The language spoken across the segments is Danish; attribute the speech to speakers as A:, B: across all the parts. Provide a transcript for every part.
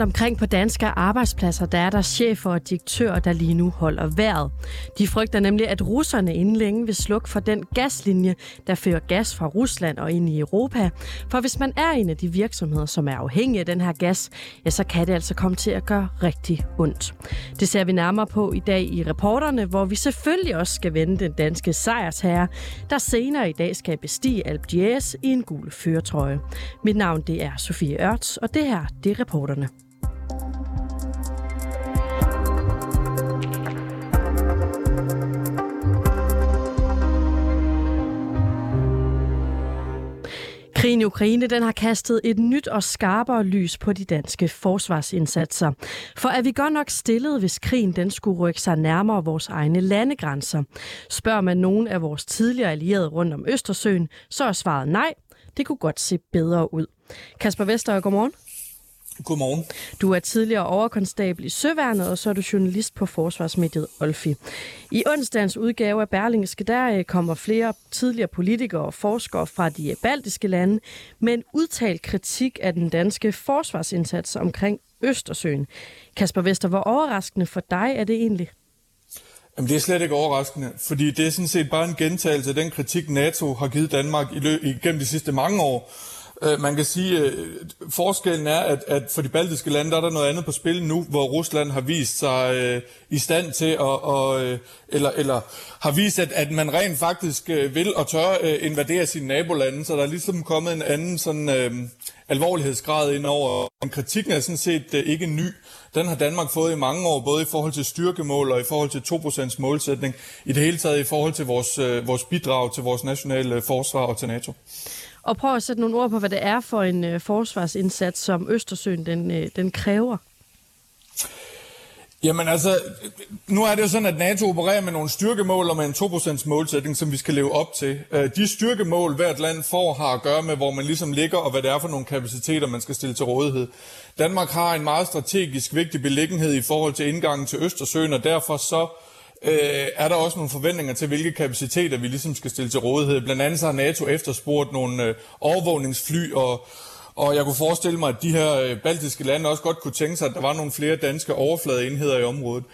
A: Rundt omkring på danske arbejdspladser, der er der chefer og direktører, der lige nu holder vejret. De frygter nemlig, at russerne inden længe vil slukke for den gaslinje, der fører gas fra Rusland og ind i Europa. For hvis man er en af de virksomheder, som er afhængige af den her gas, ja, så kan det altså komme til at gøre rigtig ondt. Det ser vi nærmere på i dag i reporterne, hvor vi selvfølgelig også skal vende den danske sejrsherre, der senere i dag skal bestige Alp Diaz i en gul føretrøje. Mit navn det er Sofie Ørts, og det her det er reporterne. Krigen i Ukraine den har kastet et nyt og skarpere lys på de danske forsvarsindsatser. For er vi godt nok stillet, hvis krigen den skulle rykke sig nærmere vores egne landegrænser? Spørger man nogen af vores tidligere allierede rundt om Østersøen, så er svaret nej. Det kunne godt se bedre ud. Kasper Vester, godmorgen.
B: Godmorgen.
A: Du er tidligere overkonstabel i Søværnet, og så er du journalist på Forsvarsmediet Olfi. I onsdagens udgave af Berlingske, der øh, kommer flere tidligere politikere og forskere fra de baltiske lande med en udtalt kritik af den danske forsvarsindsats omkring Østersøen. Kasper Vester, hvor overraskende for dig er det egentlig?
B: Jamen, det er slet ikke overraskende, fordi det er sådan set bare en gentagelse af den kritik, NATO har givet Danmark i lø- igennem de sidste mange år. Øh, man kan sige, at øh, forskellen er, at, at for de baltiske lande der er der noget andet på spil nu, hvor Rusland har vist sig øh, i stand til, at, og, øh, eller, eller har vist, at, at man rent faktisk øh, vil og tør øh, invadere sine nabolande. Så der er ligesom kommet en anden sådan, øh, alvorlighedsgrad ind over. Kritikken er sådan set øh, ikke ny. Den har Danmark fået i mange år, både i forhold til styrkemål og i forhold til 2% målsætning. I det hele taget i forhold til vores, øh, vores bidrag til vores nationale øh, forsvar og til NATO.
A: Og prøv at sætte nogle ord på, hvad det er for en øh, forsvarsindsats, som Østersøen den, øh, den kræver.
B: Jamen altså, nu er det jo sådan, at NATO opererer med nogle styrkemål og med en 2% målsætning, som vi skal leve op til. Øh, de styrkemål, hvert land får, har at gøre med, hvor man ligesom ligger, og hvad det er for nogle kapaciteter, man skal stille til rådighed. Danmark har en meget strategisk vigtig beliggenhed i forhold til indgangen til Østersøen, og derfor så øh, er der også nogle forventninger til, hvilke kapaciteter vi ligesom skal stille til rådighed. Blandt andet så har NATO efterspurgt nogle øh, overvågningsfly, og, og jeg kunne forestille mig, at de her øh, baltiske lande også godt kunne tænke sig, at der var nogle flere danske overfladeenheder i området.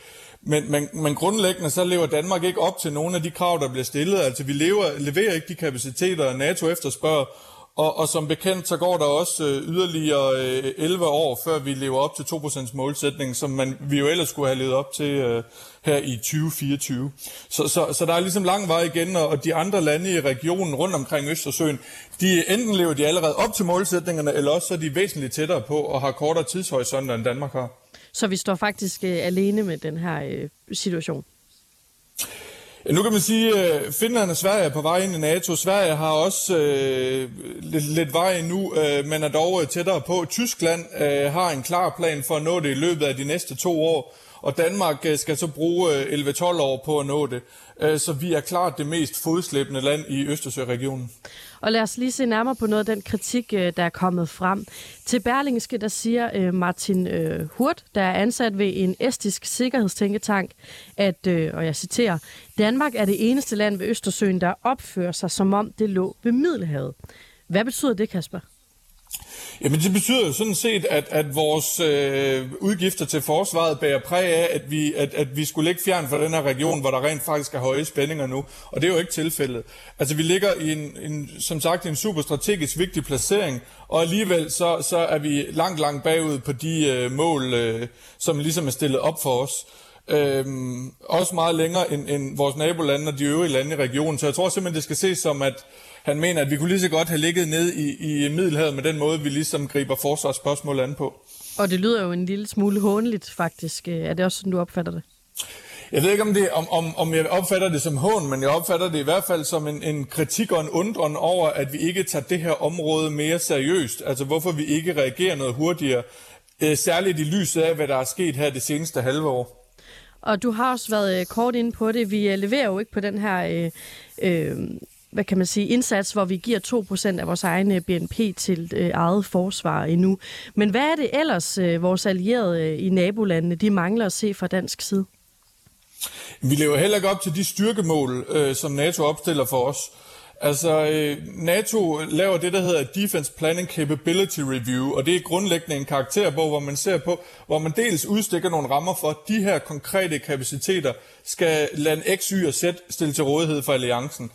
B: Men, men, men grundlæggende så lever Danmark ikke op til nogle af de krav, der bliver stillet. Altså vi lever, leverer ikke de kapaciteter, NATO efterspørger, og, og som bekendt, så går der også øh, yderligere øh, 11 år, før vi lever op til 2% målsætningen, som man, vi jo ellers skulle have levet op til øh, her i 2024. Så, så, så der er ligesom lang vej igen, og de andre lande i regionen rundt omkring Østersøen, de enten lever de allerede op til målsætningerne, eller også så er de væsentligt tættere på og har kortere tidshorisonter, end Danmark har.
A: Så vi står faktisk øh, alene med den her øh, situation?
B: Nu kan man sige, at Finland og Sverige er på vej ind i NATO. Sverige har også øh, lidt, lidt vej nu, øh, men er dog tættere på. Tyskland øh, har en klar plan for at nå det i løbet af de næste to år, og Danmark øh, skal så bruge øh, 11-12 år på at nå det. Øh, så vi er klart det mest fodslæbende land i Østersøregionen.
A: Og lad os lige se nærmere på noget af den kritik, der er kommet frem. Til Berlingske, der siger Martin Hurt, der er ansat ved en estisk sikkerhedstænketank, at, og jeg citerer, Danmark er det eneste land ved Østersøen, der opfører sig, som om det lå ved Middelhavet. Hvad betyder det, Kasper?
B: Jamen det betyder jo sådan set, at, at vores øh, udgifter til forsvaret bærer præg af, at vi, at, at vi skulle ligge fjern fra den her region, hvor der rent faktisk er høje spændinger nu. Og det er jo ikke tilfældet. Altså vi ligger i en, en som sagt i en super strategisk vigtig placering, og alligevel så, så er vi langt, langt bagud på de øh, mål, øh, som ligesom er stillet op for os. Øhm, også meget længere end, end vores nabolande og de øvrige lande i regionen. Så jeg tror simpelthen, det skal ses som, at han mener, at vi kunne lige så godt have ligget ned i, i Middelhavet med den måde, vi ligesom griber forsvarsspørgsmål an på.
A: Og det lyder jo en lille smule hånligt, faktisk. Er det også sådan, du opfatter det?
B: Jeg ved ikke, om, det, om, om, om jeg opfatter det som hån, men jeg opfatter det i hvert fald som en, en kritik og en undren over, at vi ikke tager det her område mere seriøst. Altså hvorfor vi ikke reagerer noget hurtigere, øh, særligt i lyset af, hvad der er sket her det seneste halve år.
A: Og du har også været øh, kort inde på det. Vi øh, leverer jo ikke på den her øh, øh, hvad kan man sige, indsats, hvor vi giver 2% af vores egne øh, BNP til øh, eget forsvar endnu. Men hvad er det ellers, øh, vores allierede øh, i nabolandene, de mangler at se fra dansk side?
B: Vi lever heller ikke op til de styrkemål, øh, som NATO opstiller for os. Altså, øh, NATO laver det, der hedder Defense Planning Capability Review, og det er grundlæggende en karakterbog, hvor man ser på, hvor man dels udstikker nogle rammer for, at de her konkrete kapaciteter skal land X, Y og Z stille til rådighed for alliancen.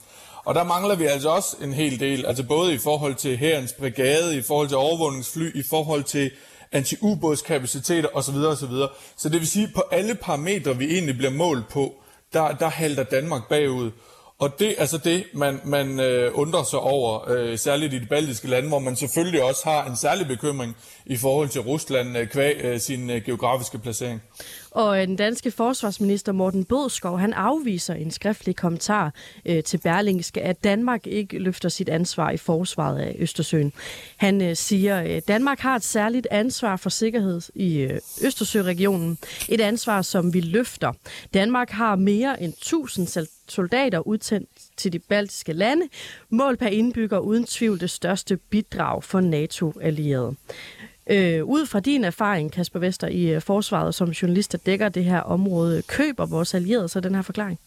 B: Og der mangler vi altså også en hel del, altså både i forhold til herrens brigade, i forhold til overvågningsfly, i forhold til anti-ubådskapaciteter osv. osv. Så det vil sige, at på alle parametre, vi egentlig bliver målt på, der, der halter Danmark bagud. Og det er altså det, man, man øh, undrer sig over, øh, særligt i de baltiske lande, hvor man selvfølgelig også har en særlig bekymring i forhold til Rusland øh, kvæg øh, sin øh, geografiske placering.
A: Og øh, den danske forsvarsminister Morten Bødskov, han afviser en skriftlig kommentar øh, til Berlingske, at Danmark ikke løfter sit ansvar i forsvaret af Østersøen. Han øh, siger, at Danmark har et særligt ansvar for sikkerhed i øh, Østersøregionen. Et ansvar, som vi løfter. Danmark har mere end 1000 soldater udtændt til de baltiske lande. Mål per indbygger uden tvivl det største bidrag for NATO-allierede. Øh, ud fra din erfaring, Kasper Vester, i øh, forsvaret som journalist, der dækker det her område, køber vores allierede så den her forklaring?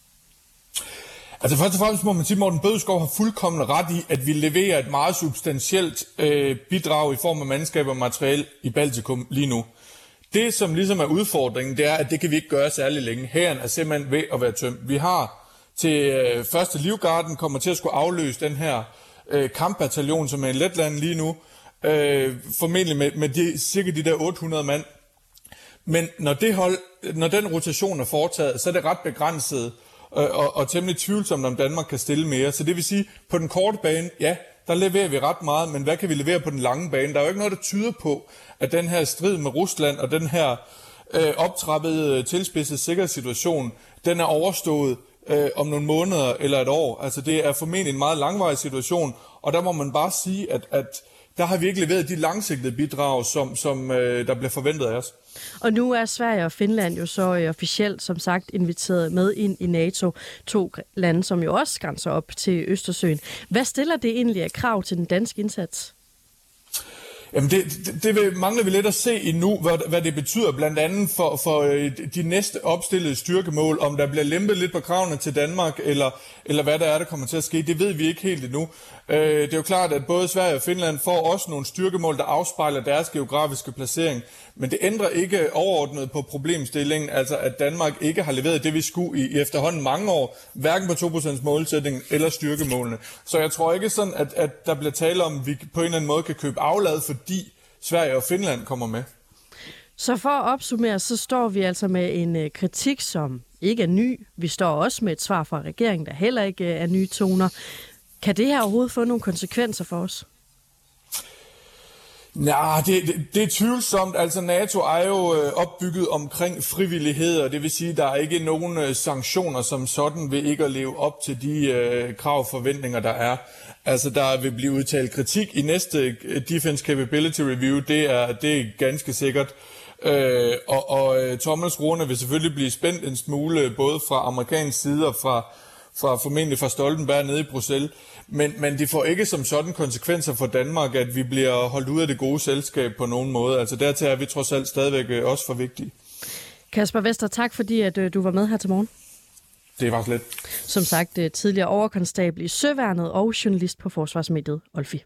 B: Altså først og fremmest må man sige, at Morten Bødskov har fuldkommen ret i, at vi leverer et meget substantielt øh, bidrag i form af mandskab og materiel i Baltikum lige nu. Det, som ligesom er udfordringen, det er, at det kan vi ikke gøre særlig længe. Herren er simpelthen ved at være tømt. Vi har til øh, første livgarden kommer til at skulle afløse den her øh, kampbataljon, som er i Letland lige nu, øh, formentlig med, med de, cirka de der 800 mand. Men når, det hold, når den rotation er foretaget, så er det ret begrænset øh, og, og temmelig tvivlsomt, om Danmark kan stille mere. Så det vil sige, på den korte bane, ja, der leverer vi ret meget, men hvad kan vi levere på den lange bane? Der er jo ikke noget, der tyder på, at den her strid med Rusland og den her øh, optrappede, øh, tilspidsede sikkerhedssituation, den er overstået øh, om nogle måneder eller et år. Altså det er formentlig en meget langvarig situation, og der må man bare sige, at, at der har vi ikke leveret de langsigtede bidrag, som, som øh, der bliver forventet af os.
A: Og nu er Sverige og Finland jo så øh, officielt, som sagt, inviteret med ind i NATO. To lande, som jo også grænser op til Østersøen. Hvad stiller det egentlig af krav til den danske indsats?
B: Jamen det, det, det vil, mangler vi lidt at se endnu, hvad, hvad det betyder blandt andet for, for øh, de næste opstillede styrkemål, om der bliver lempet lidt på kravene til Danmark, eller, eller hvad der er, der kommer til at ske. Det ved vi ikke helt endnu. Øh, det er jo klart, at både Sverige og Finland får også nogle styrkemål, der afspejler deres geografiske placering. Men det ændrer ikke overordnet på problemstillingen, altså at Danmark ikke har leveret det, vi skulle i, i efterhånden mange år, hverken på 2% målsætningen eller styrkemålene. Så jeg tror ikke sådan, at, at der bliver tale om, at vi på en eller anden måde kan købe aflad, fordi Sverige og Finland kommer med.
A: Så for at opsummere, så står vi altså med en øh, kritik, som ikke er ny. Vi står også med et svar fra regeringen, der heller ikke øh, er nye toner. Kan det her overhovedet få nogle konsekvenser for os?
B: Ja, det, det, det er tvivlsomt. Altså NATO er jo øh, opbygget omkring frivillighed, og det vil sige, at der er ikke nogen øh, sanktioner som sådan ved ikke at leve op til de øh, krav og forventninger, der er. Altså der vil blive udtalt kritik i næste øh, Defense Capability Review, det er, det er ganske sikkert. Øh, og og øh, Thomas Rune vil selvfølgelig blive spændt en smule, både fra amerikansk side og fra, fra formentlig fra Stoltenberg nede i Bruxelles. Men, men det får ikke som sådan konsekvenser for Danmark, at vi bliver holdt ud af det gode selskab på nogen måde. Altså dertil er vi trods alt stadigvæk øh, også for vigtige.
A: Kasper Vester, tak fordi at øh, du var med her til morgen.
B: Det var lidt.
A: Som sagt, øh, tidligere overkonstabel i Søværnet og journalist på Forsvarsmediet Olfi.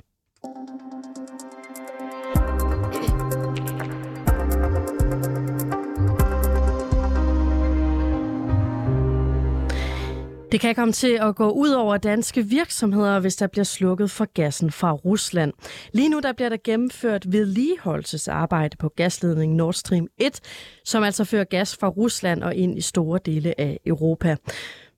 A: Det kan komme til at gå ud over danske virksomheder, hvis der bliver slukket for gassen fra Rusland. Lige nu der bliver der gennemført vedligeholdelsesarbejde på gasledningen Nord Stream 1, som altså fører gas fra Rusland og ind i store dele af Europa.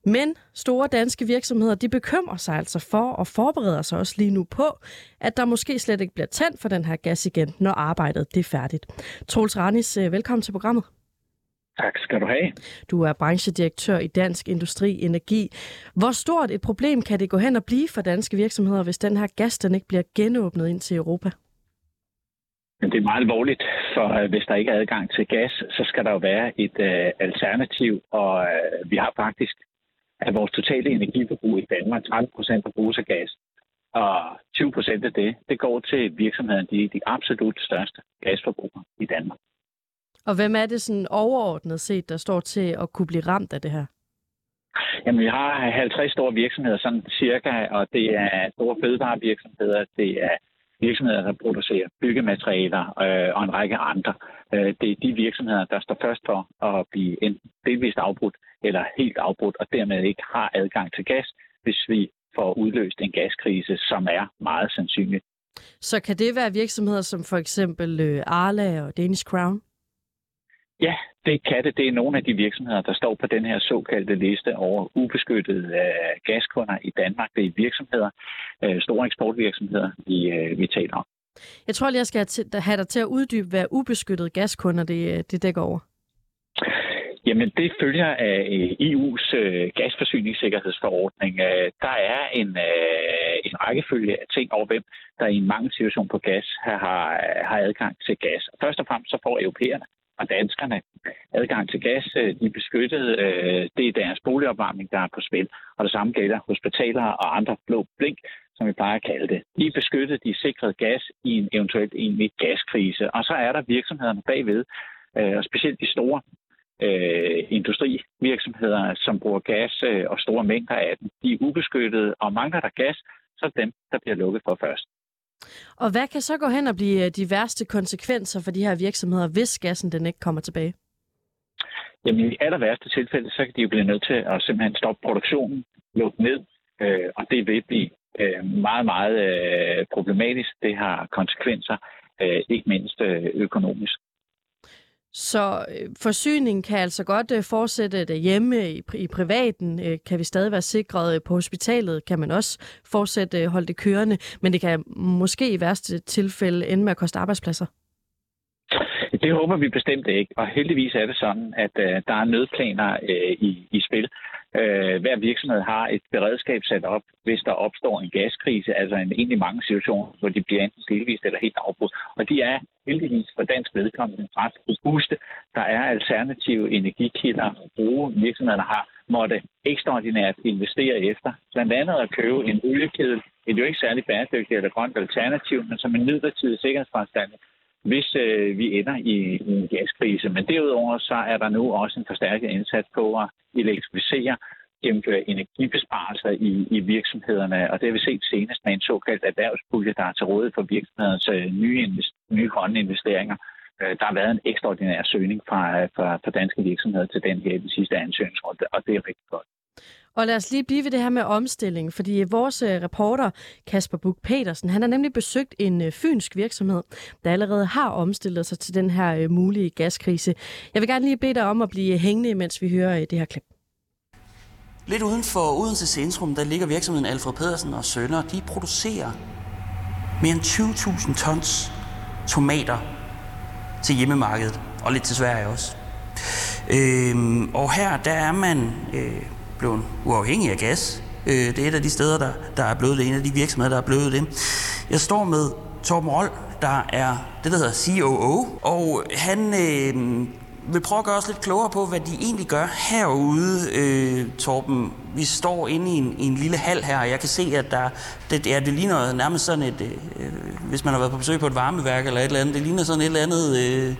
A: Men store danske virksomheder de bekymrer sig altså for og forbereder sig også lige nu på, at der måske slet ikke bliver tændt for den her gas igen, når arbejdet det er færdigt. Troels Ranis, øh, velkommen til programmet.
C: Tak skal du have.
A: Du er branchedirektør i Dansk Industri Energi. Hvor stort et problem kan det gå hen og blive for danske virksomheder, hvis den her gas den ikke bliver genåbnet ind til Europa?
C: Men det er meget alvorligt, for øh, hvis der ikke er adgang til gas, så skal der jo være et uh, alternativ, og uh, vi har faktisk af vores totale energiforbrug i Danmark, 30 procent forbruges af gas, og 20 procent af det, det går til virksomheden, de, de absolut største gasforbrugere i Danmark.
A: Og hvem er det sådan overordnet set, der står til at kunne blive ramt af det her?
C: Jamen, vi har 50 store virksomheder, sådan cirka, og det er store fødevarevirksomheder, det er virksomheder, der producerer byggematerialer øh, og en række andre. Øh, det er de virksomheder, der står først for at blive enten delvist afbrudt eller helt afbrudt, og dermed ikke har adgang til gas, hvis vi får udløst en gaskrise, som er meget sandsynlig.
A: Så kan det være virksomheder som for eksempel øh, Arla og Danish Crown?
C: Ja, det kan det. Det er nogle af de virksomheder, der står på den her såkaldte liste over ubeskyttede øh, gaskunder i Danmark. Det er virksomheder, øh, store eksportvirksomheder, vi, øh, vi taler om.
A: Jeg tror lige, jeg skal have dig til at uddybe, hvad ubeskyttede gaskunder det, det dækker over.
C: Jamen, det følger af EU's gasforsyningssikkerhedsforordning. Der er en, en rækkefølge af ting over, hvem der i en mange situation på gas har, har adgang til gas. Først og fremmest så får europæerne og danskerne adgang til gas. Øh, de er beskyttet. Øh, det er deres boligopvarmning, der er på spil. Og det samme gælder hospitaler og andre blå blink, som vi plejer at kalde det. De er beskyttet, de er sikret gas i en eventuelt egentlig gaskrise. Og så er der virksomhederne bagved, øh, og specielt de store øh, industrivirksomheder, som bruger gas øh, og store mængder af den. De er ubeskyttede, og mangler der gas, så er dem, der bliver lukket for først.
A: Og hvad kan så gå hen og blive øh, de værste konsekvenser for de her virksomheder, hvis gassen den ikke kommer tilbage?
C: Jamen i aller værste tilfælde, så kan de jo blive nødt til at simpelthen stoppe produktionen, lukke ned, øh, og det vil blive øh, meget, meget øh, problematisk. Det har konsekvenser, øh, ikke mindst øh, økonomisk.
A: Så øh, forsyningen kan altså godt øh, fortsætte derhjemme i, i privaten. Øh, kan vi stadig være sikret øh, på hospitalet? Kan man også fortsætte øh, holde det kørende? Men det kan måske i værste tilfælde ende med at koste arbejdspladser.
C: Det håber vi bestemt ikke, og heldigvis er det sådan, at øh, der er nødplaner øh, i, i spil. Øh, hver virksomhed har et beredskab sat op, hvis der opstår en gaskrise, altså en egentlig mange situationer, hvor de bliver enten delvist eller helt afbrudt. Og de er heldigvis for dansk vedkommende ret robuste. Der er alternative energikilder at bruge. Virksomhederne har måtte ekstraordinært investere efter. Blandt andet at købe en oliekedel, et jo ikke særlig bæredygtigt eller grønt alternativ, men som en midlertidig sikkerhedsforanstaltning hvis øh, vi ender i, i en gaskrise. Men derudover så er der nu også en forstærket indsats på at elektrificere, gennemføre energibesparelser i, i virksomhederne, og det har vi set senest med en såkaldt erhvervspulje, der er til rådighed for virksomhedernes øh, nye, nye grønne investeringer. Øh, der har været en ekstraordinær søgning fra, øh, fra, fra danske virksomheder til den her den sidste ansøgningsrunde, og det er rigtig godt.
A: Og lad os lige blive ved det her med omstilling, fordi vores øh, reporter Kasper Buk petersen han har nemlig besøgt en øh, fynsk virksomhed, der allerede har omstillet sig til den her øh, mulige gaskrise. Jeg vil gerne lige bede dig om at blive hængende, mens vi hører det her klip.
D: Lidt uden for Odense Centrum, der ligger virksomheden Alfred Pedersen og Sønner. De producerer mere end 20.000 tons tomater til hjemmemarkedet, og lidt til Sverige også. Øhm, og her, der er man øh, blevet uafhængig af gas. Øh, det er et af de steder, der, der er blevet det. En af de virksomheder, der er blevet det. Jeg står med Torben Roll, der er det, der hedder COO, og han øh, vil prøve at gøre os lidt klogere på, hvad de egentlig gør herude, øh, Torben. Vi står inde i en, i en lille hal her, og jeg kan se, at der, det, ja, det ligner nærmest sådan et, øh, hvis man har været på besøg på et varmeværk eller et eller andet, det ligner sådan et eller andet, øh,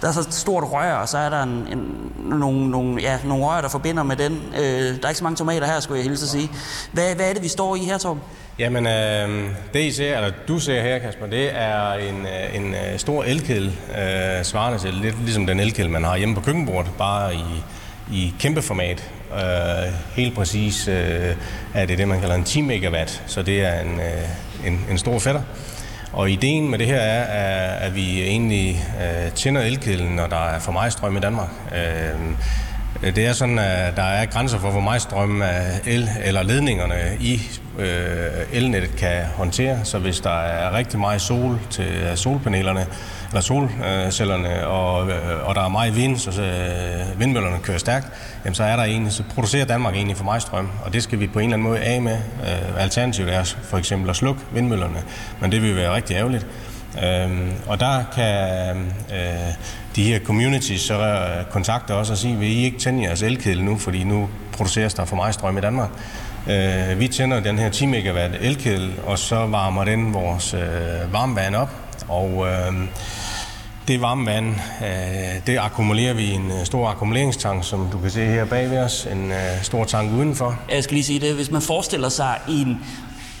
D: der er så et stort rør, og så er der en, en, nogle, nogle, ja, nogle rør, der forbinder med den. Øh, der er ikke så mange tomater her, skulle jeg hilse at sige. Hvad, hvad er det, vi står i her, Torben?
E: Jamen, øh, det I ser, eller du ser her, Kasper, det er en, øh, en øh, stor elkedel, øh, svarende til lidt ligesom den elkedel, man har hjemme på køkkenbordet, bare i, i kæmpe format. Øh, helt præcis øh, er det det, man kalder en 10 megawatt, så det er en, øh, en, en stor fætter. Og ideen med det her er, at vi egentlig øh, tænder elkedlen, når der er for meget strøm i Danmark. Øh, det er sådan, at der er grænser for, hvor meget strøm el eller ledningerne i øh, elnettet kan håndtere. Så hvis der er rigtig meget sol til øh, solpanelerne, eller solcellerne, øh, og, øh, og der er meget vind, så øh, vindmøllerne kører stærkt, jamen så er der egentlig, så producerer Danmark egentlig for meget strøm, og det skal vi på en eller anden måde af med. Øh, alternativet er for eksempel at slukke vindmøllerne, men det vil være rigtig ærgerligt. Øhm, og der kan øh, de her communities så øh, kontakte os og sige, vil I ikke tænde jeres elkedel nu, fordi nu produceres der for meget strøm i Danmark. Øh, vi tænder den her 10 megawatt elkedel, og så varmer den vores øh, varmevand op. Og øh, det varmevand, øh, det akkumulerer vi i en øh, stor akkumuleringstank, som du kan se her bag ved os. En øh, stor tank udenfor.
D: Jeg skal lige sige det. Hvis man forestiller sig en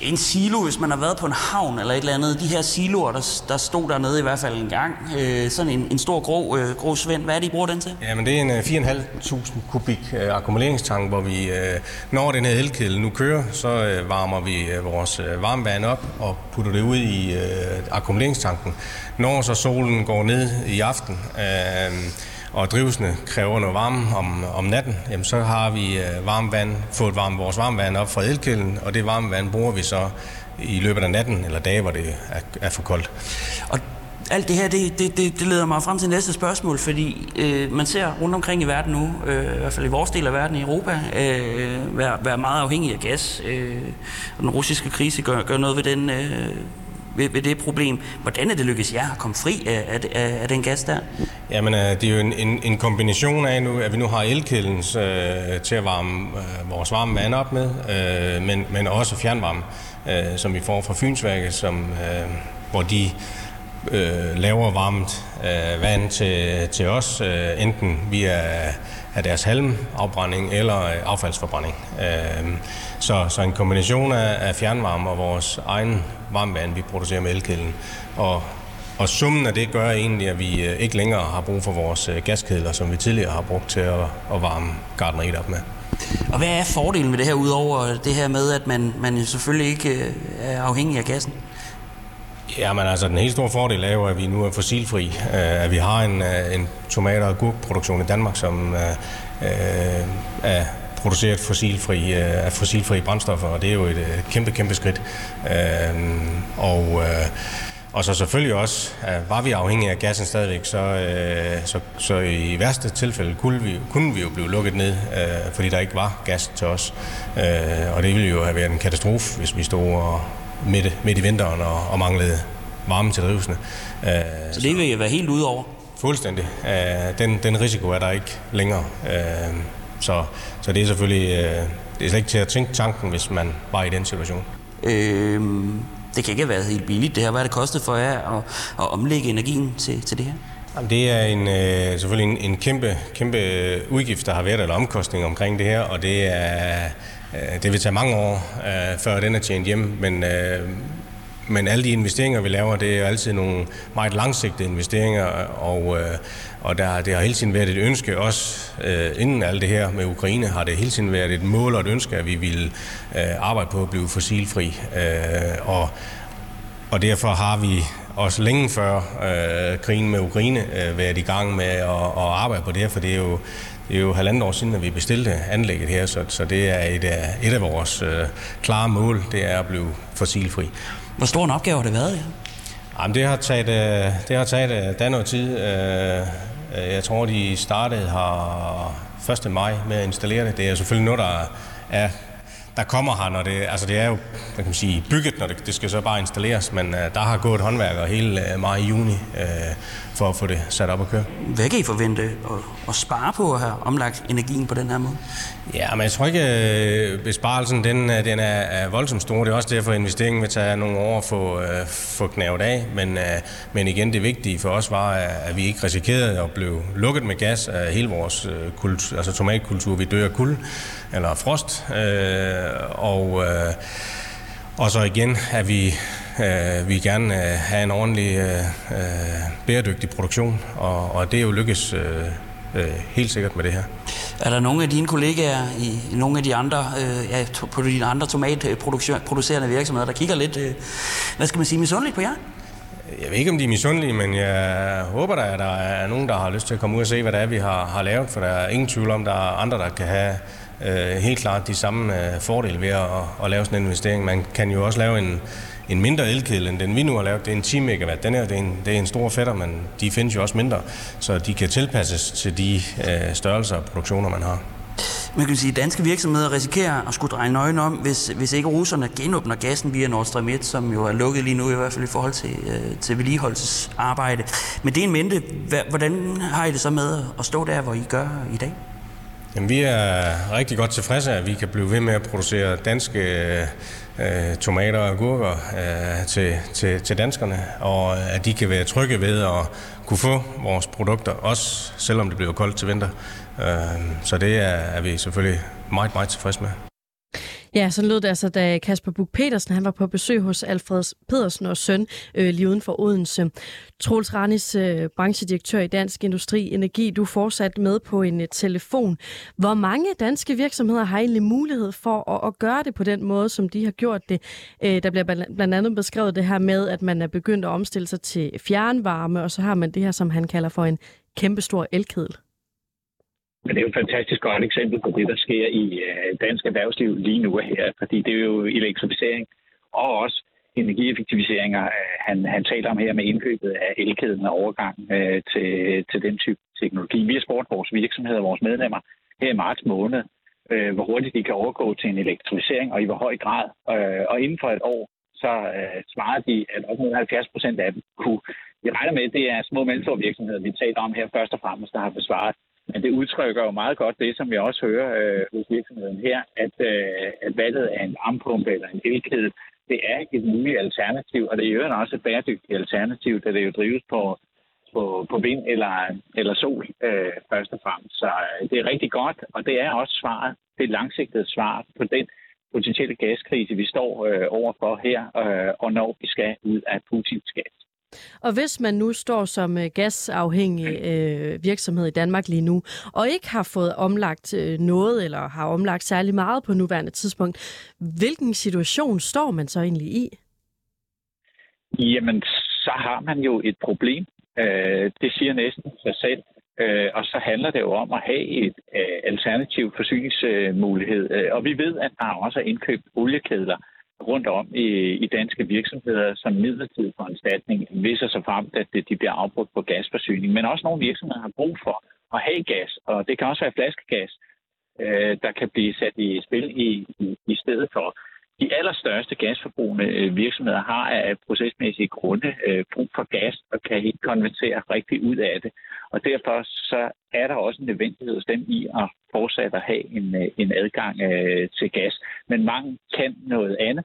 D: en silo, hvis man har været på en havn eller et eller andet. De her siloer, der, der stod dernede i hvert fald en gang. Øh, sådan en, en stor grå, øh, grå svend. Hvad er det, I bruger den til?
E: Jamen, det er en øh, 4.500 kubik øh, akkumuleringstank, hvor vi, øh, når den her elkedel nu kører, så øh, varmer vi øh, vores øh, varmevand op og putter det ud i øh, akkumuleringstanken. Når så solen går ned i aften, øh, og drivhusene kræver noget varme om, om natten, jamen så har vi varmvand, varmt vand, fået varme, vores varmvand op fra elkilden, og det varme vand bruger vi så i løbet af natten eller dage, hvor det er, er for koldt.
D: Og alt det her, det, det, det, det leder mig frem til næste spørgsmål, fordi øh, man ser rundt omkring i verden nu, øh, i hvert fald i vores del af verden i Europa, øh, være, være meget afhængig af gas. Øh, og den russiske krise gør, gør noget ved den øh, ved, ved det problem. Hvordan er det lykkedes jer at komme fri af, af, af den gas der?
E: Jamen, øh, det er jo en, en, en kombination af, nu, at vi nu har elkælden øh, til at varme øh, vores varme vand op med, øh, men, men også fjernvarme, øh, som vi får fra Fynsværket, som, øh, hvor de øh, laver varmt øh, vand til, til os, øh, enten via af deres halmafbrænding eller øh, affaldsforbrænding. Øhm, så, så en kombination af, af fjernvarme og vores egen varmvand, vi producerer med elkedlen. Og, og summen af det gør egentlig, at vi øh, ikke længere har brug for vores øh, gaskedler, som vi tidligere har brugt til at, at varme gardneriet op med.
D: Og hvad er fordelen med det her, udover det her med, at man, man selvfølgelig ikke er afhængig af gassen?
E: Jamen altså, den helt store fordel er jo, at vi nu er fossilfri. Øh, at vi har en, øh, en tomat- og agurkproduktion i Danmark, som øh, er produceret fossilfri, af fossilfri brændstoffer, og det er jo et kæmpe, kæmpe skridt. Og, og så selvfølgelig også, at var vi afhængige af gassen stadigvæk, så, så, så i værste tilfælde kunne vi, kunne vi jo blive lukket ned, fordi der ikke var gas til os. Og det ville jo have været en katastrofe, hvis vi stod og midt, midt i vinteren og, og manglede varme til drivhusene.
D: Uh, så det vil jo være helt ud over?
E: Fuldstændig. Uh, den, den risiko er der ikke længere. Uh, så, så det er selvfølgelig uh, det er slet ikke til at tænke tanken, hvis man var i den situation.
D: Øh, det kan ikke have været helt billigt det her. Hvad er det kostet for jer at, at omlægge energien til, til det her?
E: Jamen, det er en, øh, selvfølgelig en, en kæmpe, kæmpe udgift, der har været, eller omkostning omkring det her, og det er Øh, Øh, det vil tage mange år, øh, før den er tjent hjem, men, øh, men alle de investeringer, vi laver, det er altid nogle meget langsigtede investeringer, og, øh, og der, det har hele tiden været et ønske, også øh, inden alt det her med Ukraine, har det hele tiden været et mål og et ønske, at vi ville arbejde på at blive fossilfri. Og, og derfor har vi også længe før øh, krigen med Ukraine øh, været i gang med at, at arbejde på det, for det er jo det er jo halvandet år siden, at vi bestilte anlægget her, så, så det er et af, et af vores øh, klare mål, det er at blive fossilfri.
D: Hvor stor en opgave har det været? Ja?
E: Jamen, det har taget, øh, det har taget øh, der noget tid. Øh, jeg tror, de startede her 1. maj med at installere det. Det er selvfølgelig noget, der er der kommer her, når det, altså det er jo hvad kan man sige, bygget, når det, det skal så bare installeres, men uh, der har gået håndværker hele uh, maj i juni uh, for at få det sat op og køre.
D: Hvad kan I forvente at, at spare på at have omlagt energien på den her måde?
E: Ja, men jeg tror ikke, at besparelsen den, den er, er voldsomt stor. Det er også derfor, at investeringen vil tage nogle år at få, uh, få knævet af. Men, uh, men igen, det vigtige for os var, at vi ikke risikerede at blive lukket med gas af hele vores uh, kult, altså tomatkultur. Vi dør af kul eller frost. Øh, og, øh, og så igen, at vi, øh, vi gerne øh, have en ordentlig øh, bæredygtig produktion, og, og det er jo lykkes øh, øh, helt sikkert med det her.
D: Er der nogle af dine kollegaer i, nogle af de andre, øh, ja, på dine andre tomatproducerende virksomheder, der kigger lidt, øh, hvad skal man sige, misundeligt på jer?
E: Jeg ved ikke, om de er misundelige, men jeg håber da, at der er nogen, der har lyst til at komme ud og se, hvad det er, vi har, har lavet, for der er ingen tvivl om, der er andre, der kan have øh, helt klart de samme øh, fordele ved at, at lave sådan en investering. Man kan jo også lave en, en mindre elkedel, end den vi nu har lavet. Det er en 10 megawatt. Den her, det er en, det er en stor fætter, men de findes jo også mindre, så de kan tilpasses til de øh, størrelser og produktioner, man har.
D: Man kan sige, at danske virksomheder risikerer at skulle dreje nøgen om, hvis, hvis ikke russerne genåbner gassen via Nord Stream 1, som jo er lukket lige nu, i hvert fald i forhold til, øh, til vedligeholdelsesarbejde. Men det er en mente. Hvordan har I det så med at stå der, hvor I gør i dag?
E: Jamen, vi er rigtig godt tilfredse, at vi kan blive ved med at producere danske øh, tomater og agurker øh, til, til, til danskerne, og at de kan være trygge ved at kunne få vores produkter, også selvom det bliver koldt til vinter. Øh, så det er, er vi selvfølgelig meget, meget tilfredse med.
A: Ja, så lød det altså, da Kasper Buk petersen han var på besøg hos Alfred Pedersen og søn øh, lige uden for Odense. Troels Ranis, øh, branchedirektør i Dansk Industri Energi, du fortsat med på en øh, telefon. Hvor mange danske virksomheder har egentlig mulighed for at, at gøre det på den måde, som de har gjort det? Øh, der bliver blandt andet beskrevet det her med, at man er begyndt at omstille sig til fjernvarme, og så har man det her, som han kalder for en kæmpestor elkedel.
C: Men det er jo et fantastisk godt eksempel på det, der sker i øh, dansk erhvervsliv lige nu her, fordi det er jo elektrificering og også energieffektiviseringer, øh, han, han taler om her med indkøbet af elkæden og overgang øh, til, til den type teknologi. Vi har spurgt vores virksomheder, vores medlemmer her i marts måned, øh, hvor hurtigt de kan overgå til en elektrificering og i hvor høj grad. Øh, og inden for et år, så øh, svarer de, at op mod 70 procent af dem kunne. Jeg regner med, at det er små og mellemstore virksomheder, vi taler om her først og fremmest, der har besvaret men det udtrykker jo meget godt det, som jeg også hører øh, hos virksomheden her, at, øh, at valget af en armpumpe eller en elkæde, det er et muligt alternativ, og det er jo også et bæredygtigt alternativ, da det jo drives på, på, på vind eller, eller sol øh, først og fremmest. Så øh, det er rigtig godt, og det er også svaret, det langsigtede svar på den potentielle gaskrise, vi står øh, overfor her, øh, og når vi skal ud af Putins gas.
A: Og hvis man nu står som øh, gasafhængig øh, virksomhed i Danmark lige nu, og ikke har fået omlagt øh, noget, eller har omlagt særlig meget på nuværende tidspunkt, hvilken situation står man så egentlig i?
C: Jamen, så har man jo et problem. Øh, det siger næsten sig selv. Øh, og så handler det jo om at have et øh, alternativ forsyningsmulighed. Øh, og vi ved, at der også er indkøbt oliekedler, rundt om i, i danske virksomheder som midlertidig foranstaltning, hvis og så frem, at de bliver afbrudt på gasforsyning. Men også nogle virksomheder har brug for at have gas, og det kan også være flaskegas, øh, der kan blive sat i spil i, i, i stedet for. De allerstørste gasforbrugende øh, virksomheder har af procesmæssige grunde øh, brug for gas og kan ikke konvertere rigtig ud af det. Og derfor så er der også en nødvendighed hos dem i at fortsat at have en, øh, en adgang øh, til gas. Men mange kan noget andet,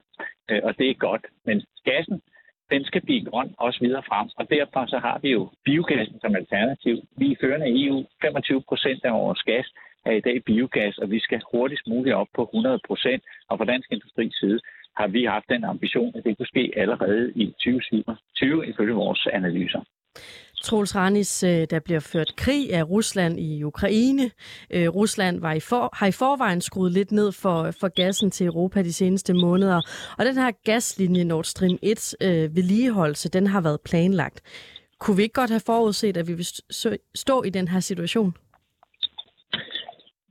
C: øh, og det er godt. Men gassen, den skal blive grøn også videre frem, og derfor så har vi jo biogassen som alternativ. Vi er førende i EU. 25 procent af vores gas er i dag biogas, og vi skal hurtigst muligt op på 100 procent. Og fra Dansk Industris side har vi haft den ambition, at det kunne ske allerede i 2020, ifølge vores analyser.
A: Troels Ranis, øh, der bliver ført krig af Rusland i Ukraine. Øh, Rusland var i for, har i forvejen skruet lidt ned for, for gassen til Europa de seneste måneder. Og den her gaslinje Nord Stream 1 øh, vedligeholdelse, den har været planlagt. Kunne vi ikke godt have forudset, at vi vil stå i den her situation?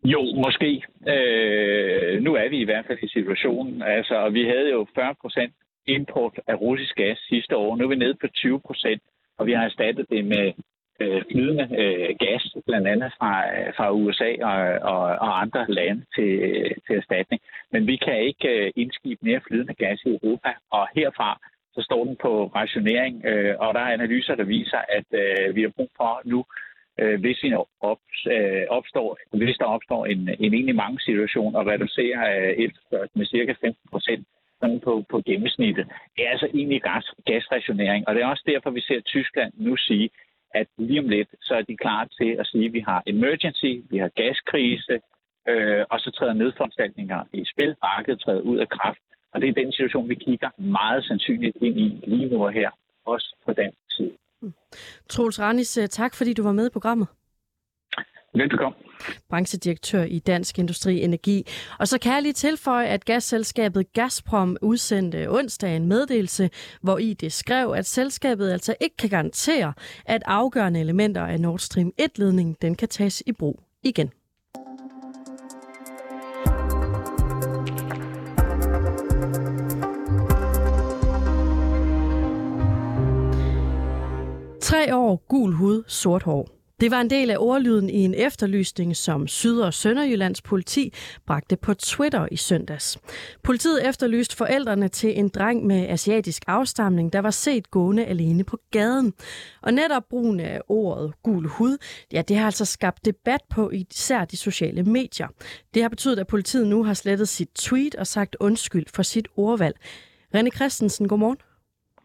C: Jo, måske. Øh, nu er vi i hvert fald i situationen. Altså, vi havde jo 40 procent import af russisk gas sidste år. Nu er vi nede på 20 procent og vi har erstattet det med øh, flydende øh, gas, blandt andet fra, øh, fra USA og, og, og andre lande til, til erstatning. Men vi kan ikke øh, indskibe mere flydende gas i Europa, og herfra så står den på rationering, øh, og der er analyser, der viser, at øh, vi har brug for nu, øh, hvis, en op, øh, opstår, hvis der opstår en, en egentlig mange situation, og reducere øh, efterspørgsel med cirka 15 procent, på, på gennemsnittet. Det er altså egentlig gas, gasrationering, og det er også derfor, vi ser Tyskland nu sige, at lige om lidt, så er de klar til at sige, at vi har emergency, vi har gaskrise, øh, og så træder nedforanstaltninger i spil, markedet træder ud af kraft. Og det er den situation, vi kigger meget sandsynligt ind i lige nu og her, også på den side.
A: Troels Ranis, øh, tak fordi du var med i programmet.
C: Velbekomme.
A: Branchedirektør i Dansk Industri Energi. Og så kan jeg lige tilføje, at gasselskabet Gazprom udsendte onsdag en meddelelse, hvor i det skrev, at selskabet altså ikke kan garantere, at afgørende elementer af Nord Stream 1-ledningen den kan tages i brug igen. Tre år, gul hud, sort hår. Det var en del af ordlyden i en efterlysning, som Syd- og Sønderjyllands politi bragte på Twitter i søndags. Politiet efterlyste forældrene til en dreng med asiatisk afstamning, der var set gående alene på gaden. Og netop brugen af ordet gul hud, ja, det har altså skabt debat på især de sociale medier. Det har betydet, at politiet nu har slettet sit tweet og sagt undskyld for sit ordvalg. René Christensen, godmorgen.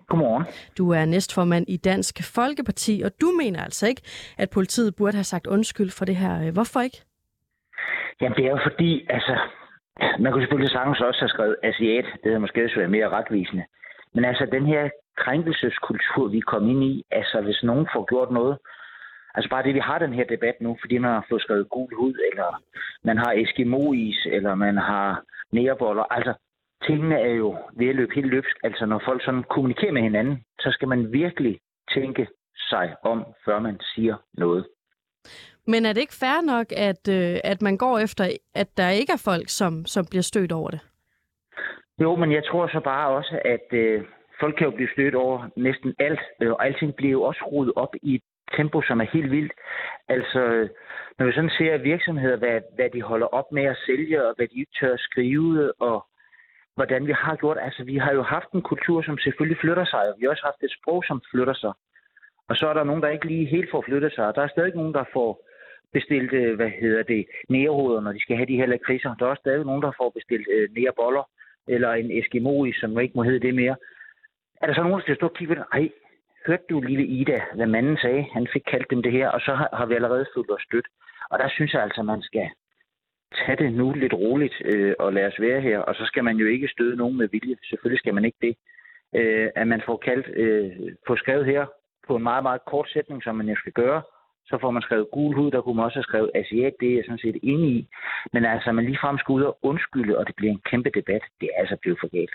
F: Godmorgen.
A: Du er næstformand i Dansk Folkeparti, og du mener altså ikke, at politiet burde have sagt undskyld for det her. Hvorfor ikke?
F: Jamen, det er jo fordi, altså, man kunne selvfølgelig sagtens også have skrevet asiat. Det havde måske også været mere retvisende. Men altså, den her krænkelseskultur, vi kom ind i, altså, hvis nogen får gjort noget, altså bare det, vi har den her debat nu, fordi man har fået skrevet gul hud, eller man har Eskimo-is, eller man har nærboller, altså, tingene er jo ved at løbe helt løbsk. Altså når folk sådan kommunikerer med hinanden, så skal man virkelig tænke sig om, før man siger noget.
A: Men er det ikke fair nok, at, øh, at man går efter, at der ikke er folk, som, som bliver stødt over det?
F: Jo, men jeg tror så bare også, at øh, folk kan jo blive stødt over næsten alt, øh, og alting bliver jo også rodet op i et tempo, som er helt vildt. Altså, når vi sådan ser virksomheder, hvad, hvad de holder op med at sælge, og hvad de ikke tør skrive, og hvordan vi har gjort. Altså, vi har jo haft en kultur, som selvfølgelig flytter sig, og vi har også haft et sprog, som flytter sig. Og så er der nogen, der ikke lige helt får flyttet sig. Der er stadig nogen, der får bestilt, øh, hvad hedder det, nærehoveder, når de skal have de her lakridser. Der er også stadig nogen, der får bestilt øh, næreboller, eller en Eskimoi, som ikke må hedde det mere. Er der så nogen, der skal stå og kigge på? Ej, hørte du lille Ida, hvad manden sagde? Han fik kaldt dem det her, og så har, har vi allerede fået os stødt. Og der synes jeg altså, man skal tag det nu lidt roligt øh, og lade os være her. Og så skal man jo ikke støde nogen med vilje. Selvfølgelig skal man ikke det. Øh, at man får kaldt øh, på skrevet her på en meget, meget kort sætning, som man jo skal gøre. Så får man skrevet gul hud, der kunne man også have skrevet asiat, det er jeg sådan set enig i. Men altså, man ligefrem skal ud og undskylde, og det bliver en kæmpe debat. Det er altså blevet for galt.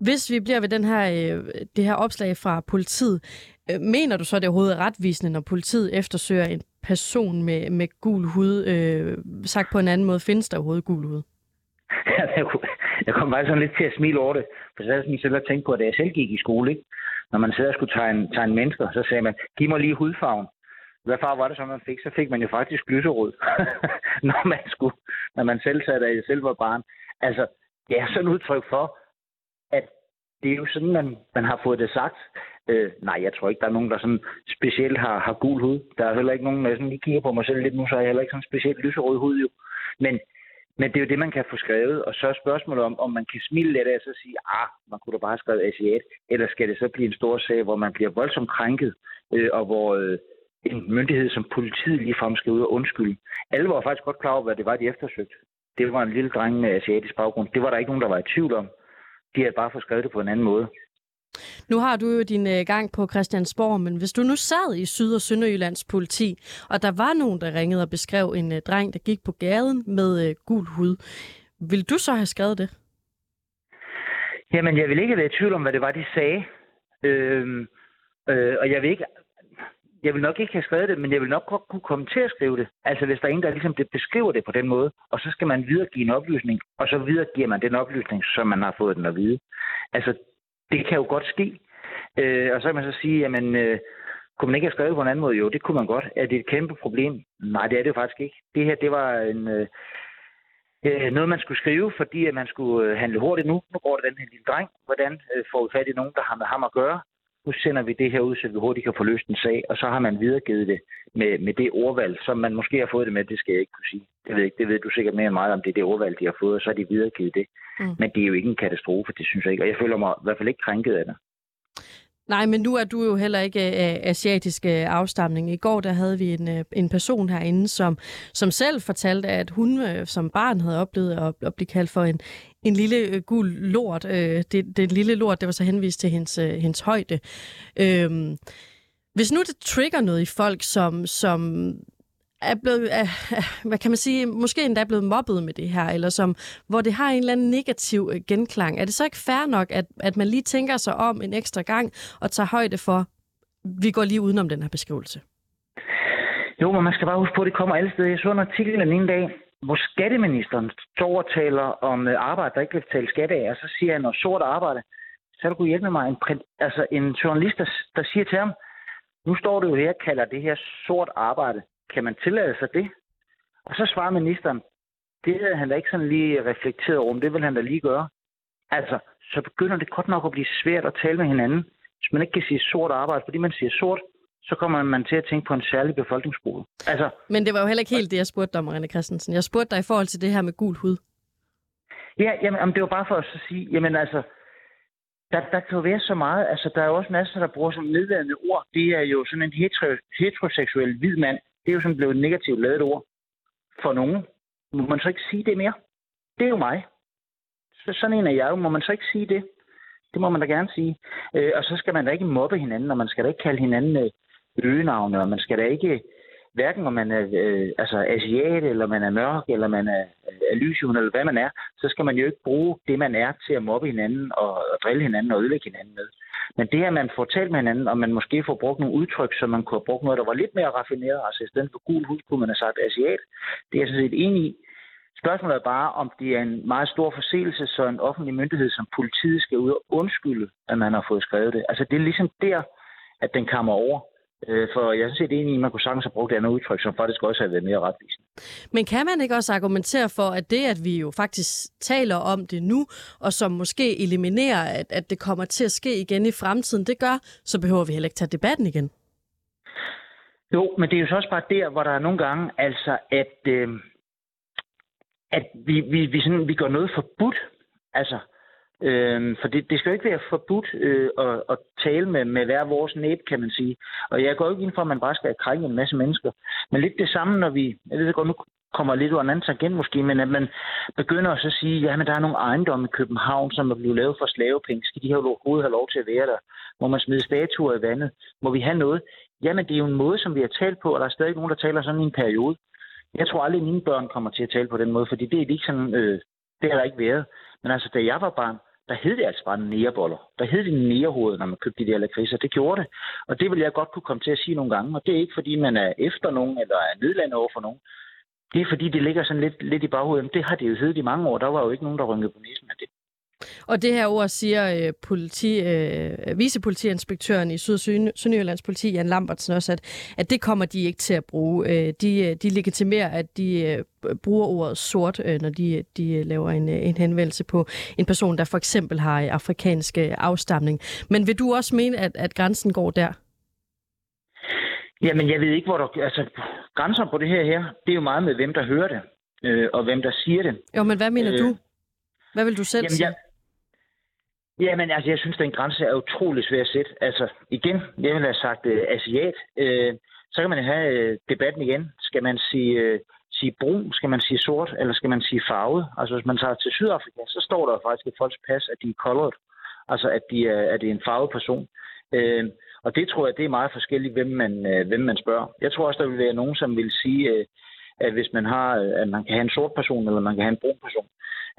A: Hvis vi bliver ved den her, øh, det her opslag fra politiet, øh, mener du så, at det overhovedet er retvisende, når politiet eftersøger en person med, med gul hud? Øh, sagt på en anden måde, findes der overhovedet gul hud?
F: jeg kom bare sådan lidt til at smile over det, for så havde jeg selv at tænke på, at da jeg selv gik i skole, ikke? når man sad og skulle tegne, tegne mennesker, så sagde man, giv mig lige hudfarven. Hvad farve var det så, man fik? Så fik man jo faktisk lyserød, når man skulle, når man selv sad der selv var barn. Altså, det er sådan et udtryk for, at det er jo sådan, man, man har fået det sagt. Øh, nej, jeg tror ikke, der er nogen, der sådan specielt har, har gul hud. Der er heller ikke nogen, der sådan lige kigger på mig selv lidt nu, så er jeg heller ikke sådan specielt lyserød hud jo. Men, men det er jo det, man kan få skrevet. Og så er spørgsmålet om, om man kan smile lidt af og så sige, ah, man kunne da bare have skrevet asiat. Eller skal det så blive en stor sag, hvor man bliver voldsomt krænket, øh, og hvor øh, en myndighed som politiet ligefrem skal ud og undskylde. Alle var faktisk godt klar over, hvad det var, de eftersøgte. Det var en lille dreng med asiatisk baggrund. Det var der ikke nogen, der var i tvivl om. De havde bare fået skrevet det på en anden måde.
A: Nu har du jo din øh, gang på Christiansborg, men hvis du nu sad i Syd- og Sønderjyllands politi, og der var nogen, der ringede og beskrev en øh, dreng, der gik på gaden med øh, gul hud, vil du så have skrevet det?
F: Jamen, jeg vil ikke være i tvivl om, hvad det var, de sagde. Øhm, øh, og jeg vil ikke jeg vil nok ikke have skrevet det, men jeg vil nok godt kunne komme til at skrive det. Altså hvis der er en, der ligesom beskriver det på den måde, og så skal man videregive en oplysning, og så videregiver man den oplysning, som man har fået den at vide. Altså det kan jo godt ske. Øh, og så kan man så sige, jamen, øh, kunne man ikke have skrevet på en anden måde? Jo, det kunne man godt. Er det et kæmpe problem? Nej, det er det jo faktisk ikke. Det her, det var en, øh, øh noget, man skulle skrive, fordi at man skulle øh, handle hurtigt nu. Nu går det den her lille dreng. Hvordan øh, får vi fat i nogen, der har med ham at gøre? Nu sender vi det her ud, så vi hurtigt kan få løst en sag, og så har man videregivet det med, med det ordvalg, som man måske har fået det med, det skal jeg ikke kunne sige. Det ved, ikke, det ved du sikkert mere end meget om, det er det ordvalg, de har fået, og så har de videregivet det. Mm. Men det er jo ikke en katastrofe, det synes jeg ikke, og jeg føler mig i hvert fald ikke krænket af det.
A: Nej, men nu er du jo heller ikke af øh, asiatisk øh, afstamning. I går der havde vi en, øh, en person herinde, som, som selv fortalte, at hun øh, som barn havde oplevet at, at blive kaldt for en, en lille øh, gul lort. Øh, det, det lille lort, det var så henvist til hendes, hendes højde. Øhm, hvis nu det trigger noget i folk, som, som er blevet, er, hvad kan man sige, måske endda blevet mobbet med det her, eller som, hvor det har en eller anden negativ øh, genklang. Er det så ikke fair nok, at, at man lige tænker sig om en ekstra gang og tager højde for, vi går lige udenom den her beskrivelse?
F: Jo, men man skal bare huske på, at det kommer alle steder. Jeg så en artikel den ene dag, hvor skatteministeren står og taler om arbejde, der ikke vil betalt skat af, og så siger han, når sort arbejde, så er du kunne hjælpe mig en, altså en journalist, der, der siger til ham, Nu står det jo her, kalder det her sort arbejde. Kan man tillade sig det? Og så svarer ministeren, det havde han da ikke sådan lige reflekteret over, men det vil han da lige gøre. Altså, så begynder det godt nok at blive svært at tale med hinanden, hvis man ikke kan sige sort arbejde. Fordi man siger sort, så kommer man til at tænke på en særlig befolkningsgruppe. Altså,
A: Men det var jo heller ikke helt det, jeg spurgte dig om, René Christensen. Jeg spurgte dig i forhold til det her med gul hud.
F: Ja, jamen, jamen, det var bare for at så sige, jamen altså, der, der kan jo være så meget, altså der er jo også masser, der bruger som nedladende ord. Det er jo sådan en hetero, heteroseksuel hvid mand. Det er jo sådan blevet et negativt lavet ord for nogen. Må man så ikke sige det mere? Det er jo mig. Så sådan en er jeg jo. Må man så ikke sige det? Det må man da gerne sige. Øh, og så skal man da ikke mobbe hinanden, og man skal da ikke kalde hinanden øh, øgenavne, og man skal da ikke, hverken om man er øh, altså asiat, eller man er mørk, eller man er, er lyshund, eller hvad man er, så skal man jo ikke bruge det, man er, til at mobbe hinanden, og, og drille hinanden, og ødelægge hinanden med. Men det, at man får talt med hinanden, og man måske får brugt nogle udtryk, så man kunne have brugt noget, der var lidt mere raffineret, altså i stedet for gul hud, kunne man have sagt asiat. Det er jeg sådan set enig i. Spørgsmålet er bare, om det er en meget stor forseelse, så en offentlig myndighed som politiet skal ud og undskylde, at man har fået skrevet det. Altså det er ligesom der, at den kommer over. Øh, for jeg er sådan set enig i, at man kunne sagtens have brugt det andet udtryk, som faktisk også har været mere retvisende.
A: Men kan man ikke også argumentere for, at det, at vi jo faktisk taler om det nu, og som måske eliminerer, at, at det kommer til at ske igen i fremtiden, det gør, så behøver vi heller ikke tage debatten igen?
F: Jo, men det er jo så også bare der, hvor der er nogle gange, altså at, øh, at vi, vi, vi, sådan, vi gør noget forbudt. Altså, øh, for det, det skal jo ikke være forbudt øh, at, at tale med, med hver vores næb, kan man sige. Og jeg går ikke ind for, at man bare skal krænke en masse mennesker. Men lidt det samme, når vi, jeg ved godt, nu kommer lidt over en anden tangent måske, men at man begynder at så sige, men der er nogle ejendomme i København, som er blevet lavet for slavepenge. Skal de her overhovedet have lov til at være der? Må man smide statuer i vandet? Må vi have noget? Jamen, det er jo en måde, som vi har talt på, og der er stadig nogen, der taler sådan i en periode. Jeg tror aldrig, at mine børn kommer til at tale på den måde, fordi det er ikke sådan, øh, det har der ikke været. Men altså, da jeg var barn, der hed det altså bare næreboller. Der hed det nærhoved, når man købte de der lakridser. Det gjorde det. Og det vil jeg godt kunne komme til at sige nogle gange. Og det er ikke, fordi man er efter nogen, eller er nedlandet over for nogen. Det er, fordi det ligger sådan lidt, lidt i baghovedet. Det har det jo heddet i mange år. Der var jo ikke nogen, der rynkede på næsen af det.
A: Og det her ord siger øh, politi, øh, vicepolitiinspektøren i Syd- og Sønderjyllands politi, Jan Lambertsen også, at, at det kommer de ikke til at bruge. Øh, de, øh, de legitimerer, at de øh, bruger ordet sort, øh, når de, de laver en, øh, en henvendelse på en person, der for eksempel har afrikansk afstamning. Men vil du også mene, at, at grænsen går der?
F: Jamen, jeg ved ikke, hvor der... Altså, grænser på det her her, det er jo meget med, hvem der hører det, øh, og hvem der siger det.
A: Jo, men hvad mener øh, du? Hvad vil du selv Jamen, sige? Jeg,
F: Jamen, altså, jeg synes, den grænse er utrolig svær at sætte. Altså, igen, jeg vil have sagt øh, asiat. Øh, så kan man have øh, debatten igen. Skal man sige, øh, sige brun? Skal man sige sort? Eller skal man sige farvet? Altså, hvis man tager til Sydafrika, så står der faktisk i folks pas, at de er colored. Altså, at de er, at det er en farvet person. Øh, og det tror jeg, det er meget forskelligt, hvem man, øh, hvem man spørger. Jeg tror også, der vil være nogen, som vil sige, øh, at hvis man har, øh, at man kan have en sort person, eller man kan have en brun person.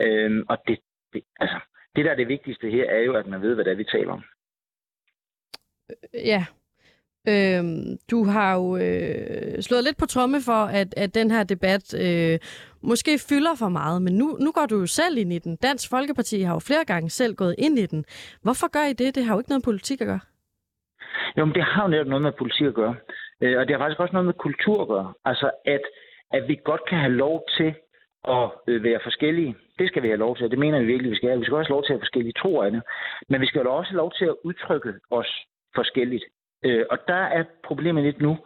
F: Øh, og det, det, altså, det, der er det vigtigste her, er jo, at man ved, hvad det er, vi taler om.
A: Ja. Øhm, du har jo øh, slået lidt på tromme for, at, at den her debat øh, måske fylder for meget, men nu, nu går du jo selv ind i den. Dansk Folkeparti har jo flere gange selv gået ind i den. Hvorfor gør I det? Det har jo ikke noget politik at gøre.
F: Jo, men det har jo netop noget med politik at gøre. Øh, og det har faktisk også noget med kultur at gøre. Altså, at, at vi godt kan have lov til at være forskellige. Det skal vi have lov til, det mener vi virkelig, vi skal have. Vi skal også have lov til at have forskellige tro af det. Men vi skal jo også have lov til at udtrykke os forskelligt. Øh, og der er problemet lidt nu,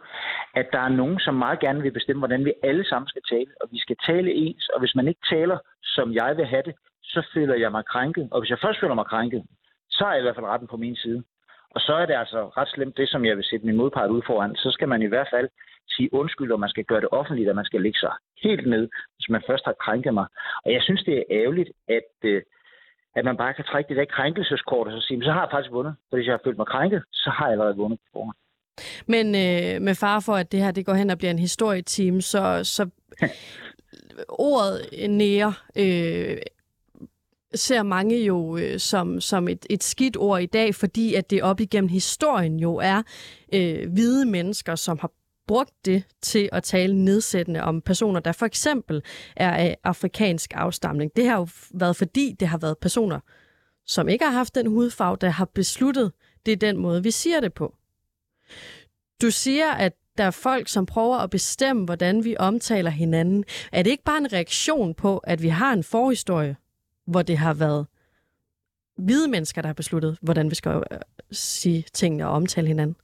F: at der er nogen, som meget gerne vil bestemme, hvordan vi alle sammen skal tale. Og vi skal tale ens, og hvis man ikke taler, som jeg vil have det, så føler jeg mig krænket. Og hvis jeg først føler mig krænket, så er jeg i hvert fald retten på min side. Og så er det altså ret slemt det, som jeg vil sætte min modpart ud foran. Så skal man i hvert fald sige undskyld, og man skal gøre det offentligt, og man skal lægge sig helt ned, hvis man først har krænket mig. Og jeg synes, det er ærgerligt, at, øh, at man bare kan trække det der krænkelseskort og så sige, så har jeg faktisk vundet. For hvis jeg har følt mig krænket, så har jeg allerede vundet på forhånd.
A: Men øh, med far for, at det her det går hen og bliver en historieteam, så, så ordet nære øh, ser mange jo øh, som, som et, et skidt ord i dag, fordi at det op igennem historien jo er øh, hvide mennesker, som har brugt det til at tale nedsættende om personer, der for eksempel er af afrikansk afstamning. Det har jo været fordi, det har været personer, som ikke har haft den hudfarve, der har besluttet, det er den måde, vi siger det på. Du siger, at der er folk, som prøver at bestemme, hvordan vi omtaler hinanden. Er det ikke bare en reaktion på, at vi har en forhistorie, hvor det har været hvide mennesker, der har besluttet, hvordan vi skal øh, sige tingene og omtale hinanden?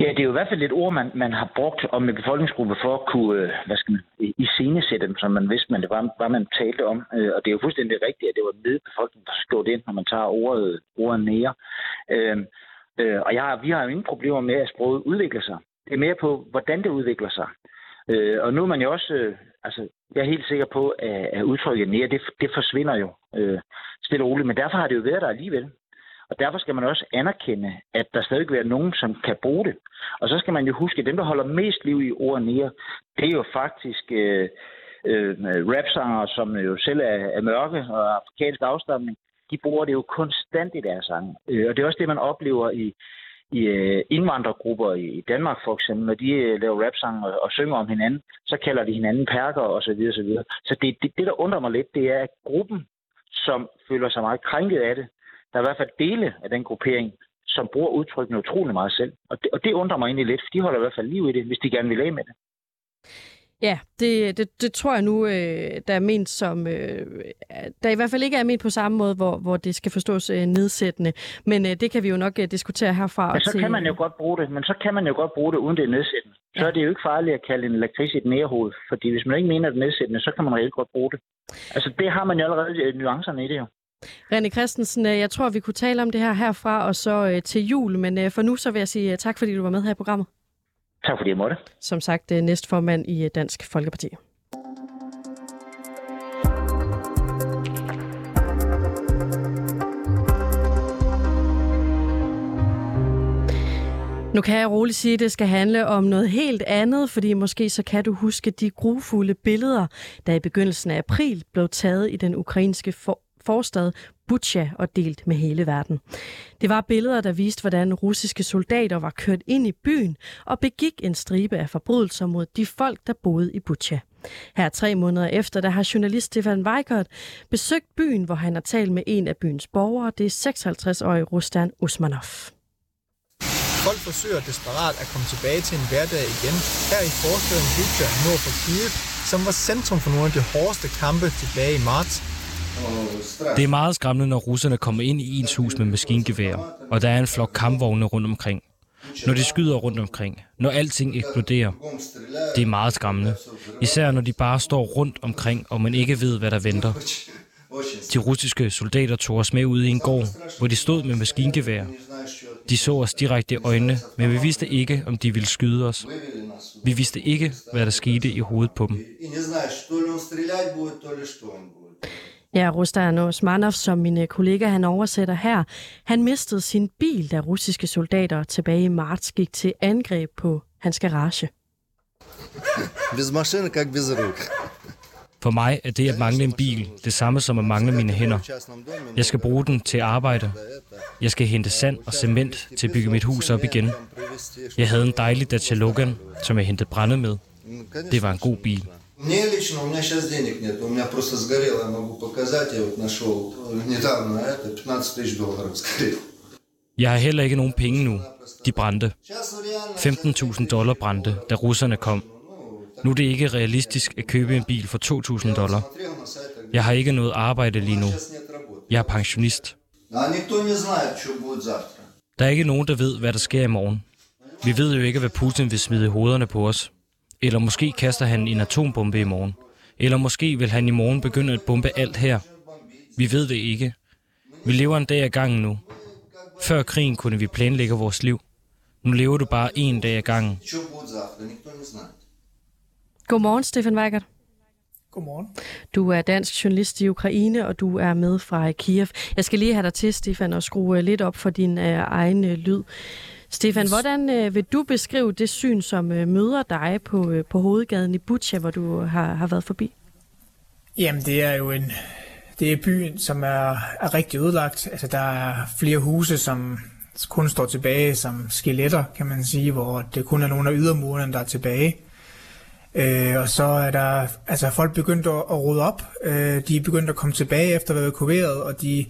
F: Ja, det er jo i hvert fald et ord, man, man har brugt om en befolkningsgruppe for at kunne, øh, hvad skal man, iscenesætte dem, som man vidste, man, det var, hvad man talte om. Øh, og det er jo fuldstændig rigtigt, at det var med befolkningen, der skrev ind, når man tager ordet, ordet nære. Øh, øh, og jeg, vi har jo ingen problemer med, at sproget udvikler sig. Det er mere på, hvordan det udvikler sig. Øh, og nu er man jo også, øh, altså, jeg er helt sikker på, at, at udtrykket nære, det, det forsvinder jo øh, stille og roligt. Men derfor har det jo været der alligevel. Og derfor skal man også anerkende, at der stadig vil være nogen, som kan bruge det. Og så skal man jo huske, at dem, der holder mest liv i ordet nære, det er jo faktisk øh, øh, rapsanger, som jo selv er, er mørke og afrikansk afstamning. De bruger det jo konstant i deres sange. Øh, og det er også det, man oplever i, i øh, indvandrergrupper i Danmark for eksempel, når de øh, laver rapsange og, og synger om hinanden, så kalder de hinanden perker og så videre, så videre. Så det, det, det, der undrer mig lidt, det er, at gruppen, som føler sig meget krænket af det, der er i hvert fald dele af den gruppering, som bruger udtrykkene utrolig meget selv. Og det, og det undrer mig egentlig lidt, for de holder i hvert fald liv i det, hvis de gerne vil af med det.
A: Ja, det, det, det tror jeg nu, øh, der er ment som... Øh, der i hvert fald ikke er ment på samme måde, hvor, hvor det skal forstås øh, nedsættende. Men øh, det kan vi jo nok øh, diskutere herfra.
F: Men så til... kan man jo godt bruge det, men så kan man jo godt bruge det, uden det er nedsættende. Så ja. er det jo ikke farligt at kalde en lakrids et nærhoved, fordi hvis man ikke mener det nedsættende, så kan man reelt godt bruge det. Altså det har man jo allerede øh, nuancerne i det jo.
A: René Christensen, øh, jeg tror, vi kunne tale om det her herfra og så øh, til jul, men øh, for nu så vil jeg sige tak, fordi du var med her i programmet.
F: Tak fordi jeg måtte.
A: Som sagt, næstformand i Dansk Folkeparti. Nu kan jeg roligt sige, at det skal handle om noget helt andet, fordi måske så kan du huske de grufulde billeder, der i begyndelsen af april blev taget i den ukrainske for forstad Butcha og delt med hele verden. Det var billeder, der viste, hvordan russiske soldater var kørt ind i byen og begik en stribe af forbrydelser mod de folk, der boede i Butcha. Her tre måneder efter, der har journalist Stefan Weikert besøgt byen, hvor han har talt med en af byens borgere, det er 56-årige Rustan Usmanov.
G: Folk forsøger desperat at komme tilbage til en hverdag igen, her i forstaden Butcha nord for Kiev, som var centrum for nogle af de hårdeste kampe tilbage i marts
H: det er meget skræmmende, når russerne kommer ind i ens hus med maskingevær, og der er en flok kampvogne rundt omkring. Når de skyder rundt omkring, når alting eksploderer. Det er meget skræmmende. Især når de bare står rundt omkring, og man ikke ved, hvad der venter. De russiske soldater tog os med ud i en gård, hvor de stod med maskingevær. De så os direkte i øjnene, men vi vidste ikke, om de ville skyde os. Vi vidste ikke, hvad der skete i hovedet på dem.
A: Ja, Rustan Osmanov, som min kollega han oversætter her, han mistede sin bil, da russiske soldater tilbage i marts gik til angreb på hans garage.
I: Без машины, как без рук.
H: For mig er det at mangle en bil det samme som at mangle mine hænder. Jeg skal bruge den til arbejde. Jeg skal hente sand og cement til at bygge mit hus op igen. Jeg havde en dejlig Dacia Logan, som jeg hentede brænde med. Det var en god bil.
I: Мне лично, у меня сейчас денег нет, у меня просто сгорело, я могу показать, я вот нашел недавно это, 15 тысяч долларов сгорело.
H: Jeg har heller ikke nogen penge nu. De brændte. 15.000 dollar brændte, da russerne kom. Nu er det ikke realistisk at købe en bil for 2.000 dollar. Jeg har ikke noget arbejde lige nu. Jeg er pensionist. Der er ikke nogen, der ved, hvad der sker i morgen. Vi ved jo ikke, hvad Putin vil smide hovederne på os. Eller måske kaster han en atombombe i morgen. Eller måske vil han i morgen begynde at bombe alt her. Vi ved det ikke. Vi lever en dag ad gangen nu. Før krigen kunne vi planlægge vores liv. Nu lever du bare en dag ad gangen.
A: Godmorgen, Stefan Weigert.
J: Godmorgen.
A: Du er dansk journalist i Ukraine, og du er med fra Kiev. Jeg skal lige have dig til, Stefan, og skrue lidt op for din uh, egen uh, lyd. Stefan, hvordan øh, vil du beskrive det syn, som øh, møder dig på, øh, på hovedgaden i Butcha, hvor du har, har været forbi?
J: Jamen, det er jo en, det er byen, som er, er rigtig ødelagt. Altså, der er flere huse, som kun står tilbage som skeletter, kan man sige, hvor det kun er nogle af ydermurene, der er tilbage. Øh, og så er der, altså folk begyndt at, at rode op. Øh, de er begyndt at komme tilbage efter at være evakueret, og de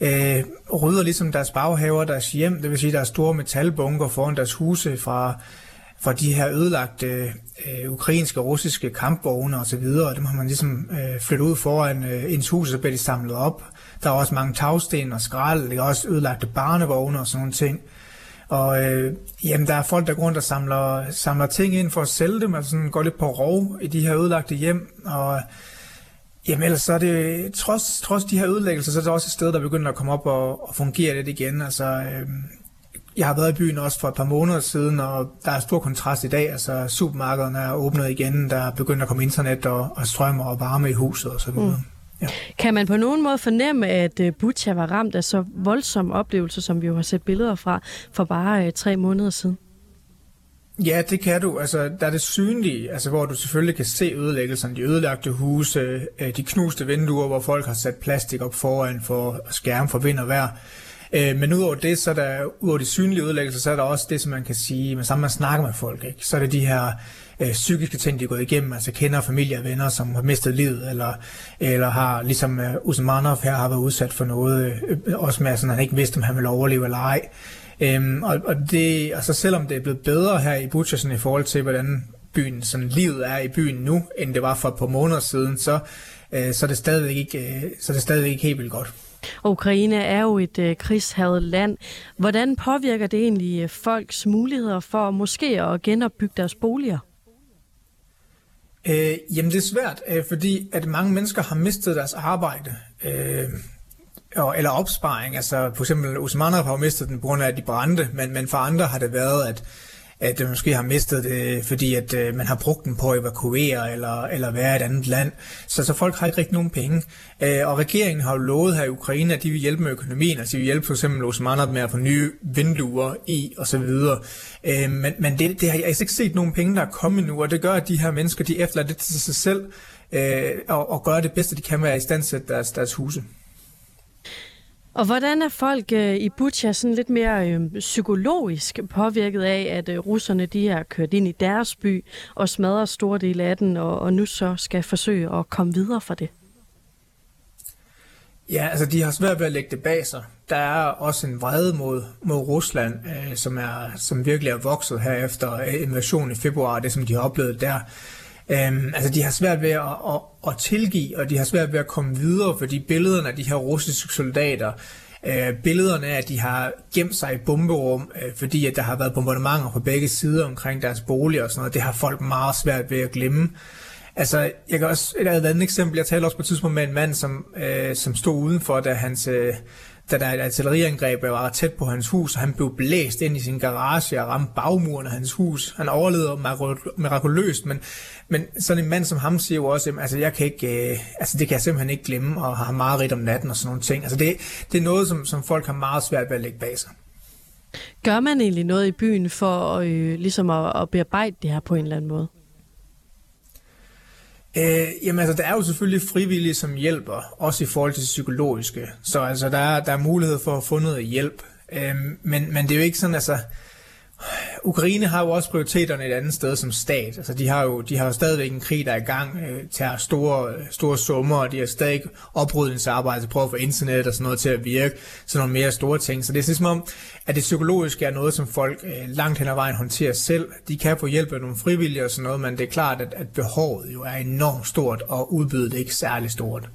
J: øh, rydder ligesom deres baghaver, deres hjem, det vil sige deres store metalbunker foran deres huse fra, fra de her ødelagte øh, ukrainske og russiske kampvogne osv., og dem har man ligesom øh, flyttet ud foran øh, ens hus, så bliver de samlet op. Der er også mange tagsten og skrald, der er også ødelagte barnevogne og sådan nogle ting. Og øh, jamen, der er folk, der går rundt og samler, samler ting ind for at sælge dem, altså sådan går lidt på rov i de her ødelagte hjem, og Jamen ellers så er det, trods, trods de her ødelæggelser, så er det også et sted, der begynder at komme op og, og fungere lidt igen. Altså, øh, jeg har været i byen også for et par måneder siden, og der er stor kontrast i dag. Altså, supermarkederne er åbnet igen, der er begyndt at komme internet og, og strøm og varme i huset osv. Mm.
A: Ja. Kan man på nogen måde fornemme, at øh, Butcha var ramt af så voldsom oplevelse, som vi jo har set billeder fra for bare øh, tre måneder siden?
J: Ja, det kan du. Altså, der er det synlige, altså, hvor du selvfølgelig kan se ødelæggelserne, de ødelagte huse, øh, de knuste vinduer, hvor folk har sat plastik op foran for at skærme for vind og vejr. Øh, men udover det, så er der, udover de synlige ødelæggelser, så er der også det, som man kan sige, men sammen man snakker med folk, ikke? så er det de her øh, psykiske ting, de er gået igennem, altså kender familie og venner, som har mistet livet, eller, eller har, ligesom øh, Usmanov her, har været udsat for noget, øh, også med, at han ikke vidste, om han ville overleve eller ej. Øhm, og, og det, altså selvom det er blevet bedre her i Butchersen i forhold til, hvordan byen, sådan livet er i byen nu, end det var for et par måneder siden, så, øh, så, er det stadigvæk ikke, øh, så er det stadigvæk ikke helt vildt godt.
A: Ukraine er jo et øh, krigshavet land. Hvordan påvirker det egentlig øh, folks muligheder for måske at genopbygge deres boliger?
J: Øh, jamen det er svært, øh, fordi at mange mennesker har mistet deres arbejde. Øh, eller opsparing. Altså for eksempel Osmaner har jo mistet den på grund af, at de brændte, men, men for andre har det været, at at de måske har mistet det, fordi at øh, man har brugt den på at evakuere eller, eller være i et andet land. Så, så folk har ikke rigtig nogen penge. Øh, og regeringen har jo lovet her i Ukraine, at de vil hjælpe med økonomien, altså de vil hjælpe for eksempel Osmanov med at få nye vinduer i osv. Øh, men men det, det har jeg altså ikke set nogen penge, der er kommet nu, og det gør, at de her mennesker, de efterlader det til sig selv øh, og, og gør det bedste, de kan være i stand til deres, deres huse.
A: Og hvordan er folk øh, i Butcha sådan lidt mere øh, psykologisk påvirket af, at øh, russerne de har kørt ind i deres by og smadrer store dele af den, og, og nu så skal forsøge at komme videre fra det?
J: Ja, altså de har svært ved at lægge det bag sig. Der er også en vrede mod, mod Rusland, øh, som, er, som virkelig er vokset her efter øh, invasionen i februar, det som de har oplevet der. Øhm, altså de har svært ved at, at, at tilgive, og de har svært ved at komme videre, fordi billederne af de her russiske soldater, øh, billederne af, at de har gemt sig i bomberum, øh, fordi at der har været bombardementer på begge sider omkring deres bolig og sådan noget, det har folk meget svært ved at glemme. Altså, jeg kan også, et andet eksempel, jeg talte også på et tidspunkt med en mand, som, øh, som stod udenfor, da hans, øh, da der et artilleriangreb var tæt på hans hus, og han blev blæst ind i sin garage og ramte bagmuren af hans hus. Han overlevede mirakuløst, men, men sådan en mand som ham siger jo også, at altså, jeg kan ikke, øh, altså, det kan jeg simpelthen ikke glemme, og har meget rigt om natten og sådan nogle ting. Altså, det, det er noget, som, som folk har meget svært ved at lægge bag sig.
A: Gør man egentlig noget i byen for øh, ligesom at, at bearbejde det her på en eller anden måde?
J: Øh, jamen altså, der er jo selvfølgelig frivillige, som hjælper, også i forhold til det psykologiske. Så altså, der er, der er mulighed for at få noget hjælp. Øh, men, men det er jo ikke sådan, altså, Ukraine har jo også prioriteterne et andet sted som stat. Altså, de har jo de har jo stadigvæk en krig, der er i gang, øh, tager store, store summer, og de har stadig oprydningsarbejde så at prøve at få internet og sådan noget til at virke, sådan nogle mere store ting. Så det er ligesom om, at det psykologiske er noget, som folk øh, langt hen ad vejen håndterer selv. De kan få hjælp af nogle frivillige og sådan noget, men det er klart, at, at behovet jo er enormt stort, og udbuddet er ikke særlig stort.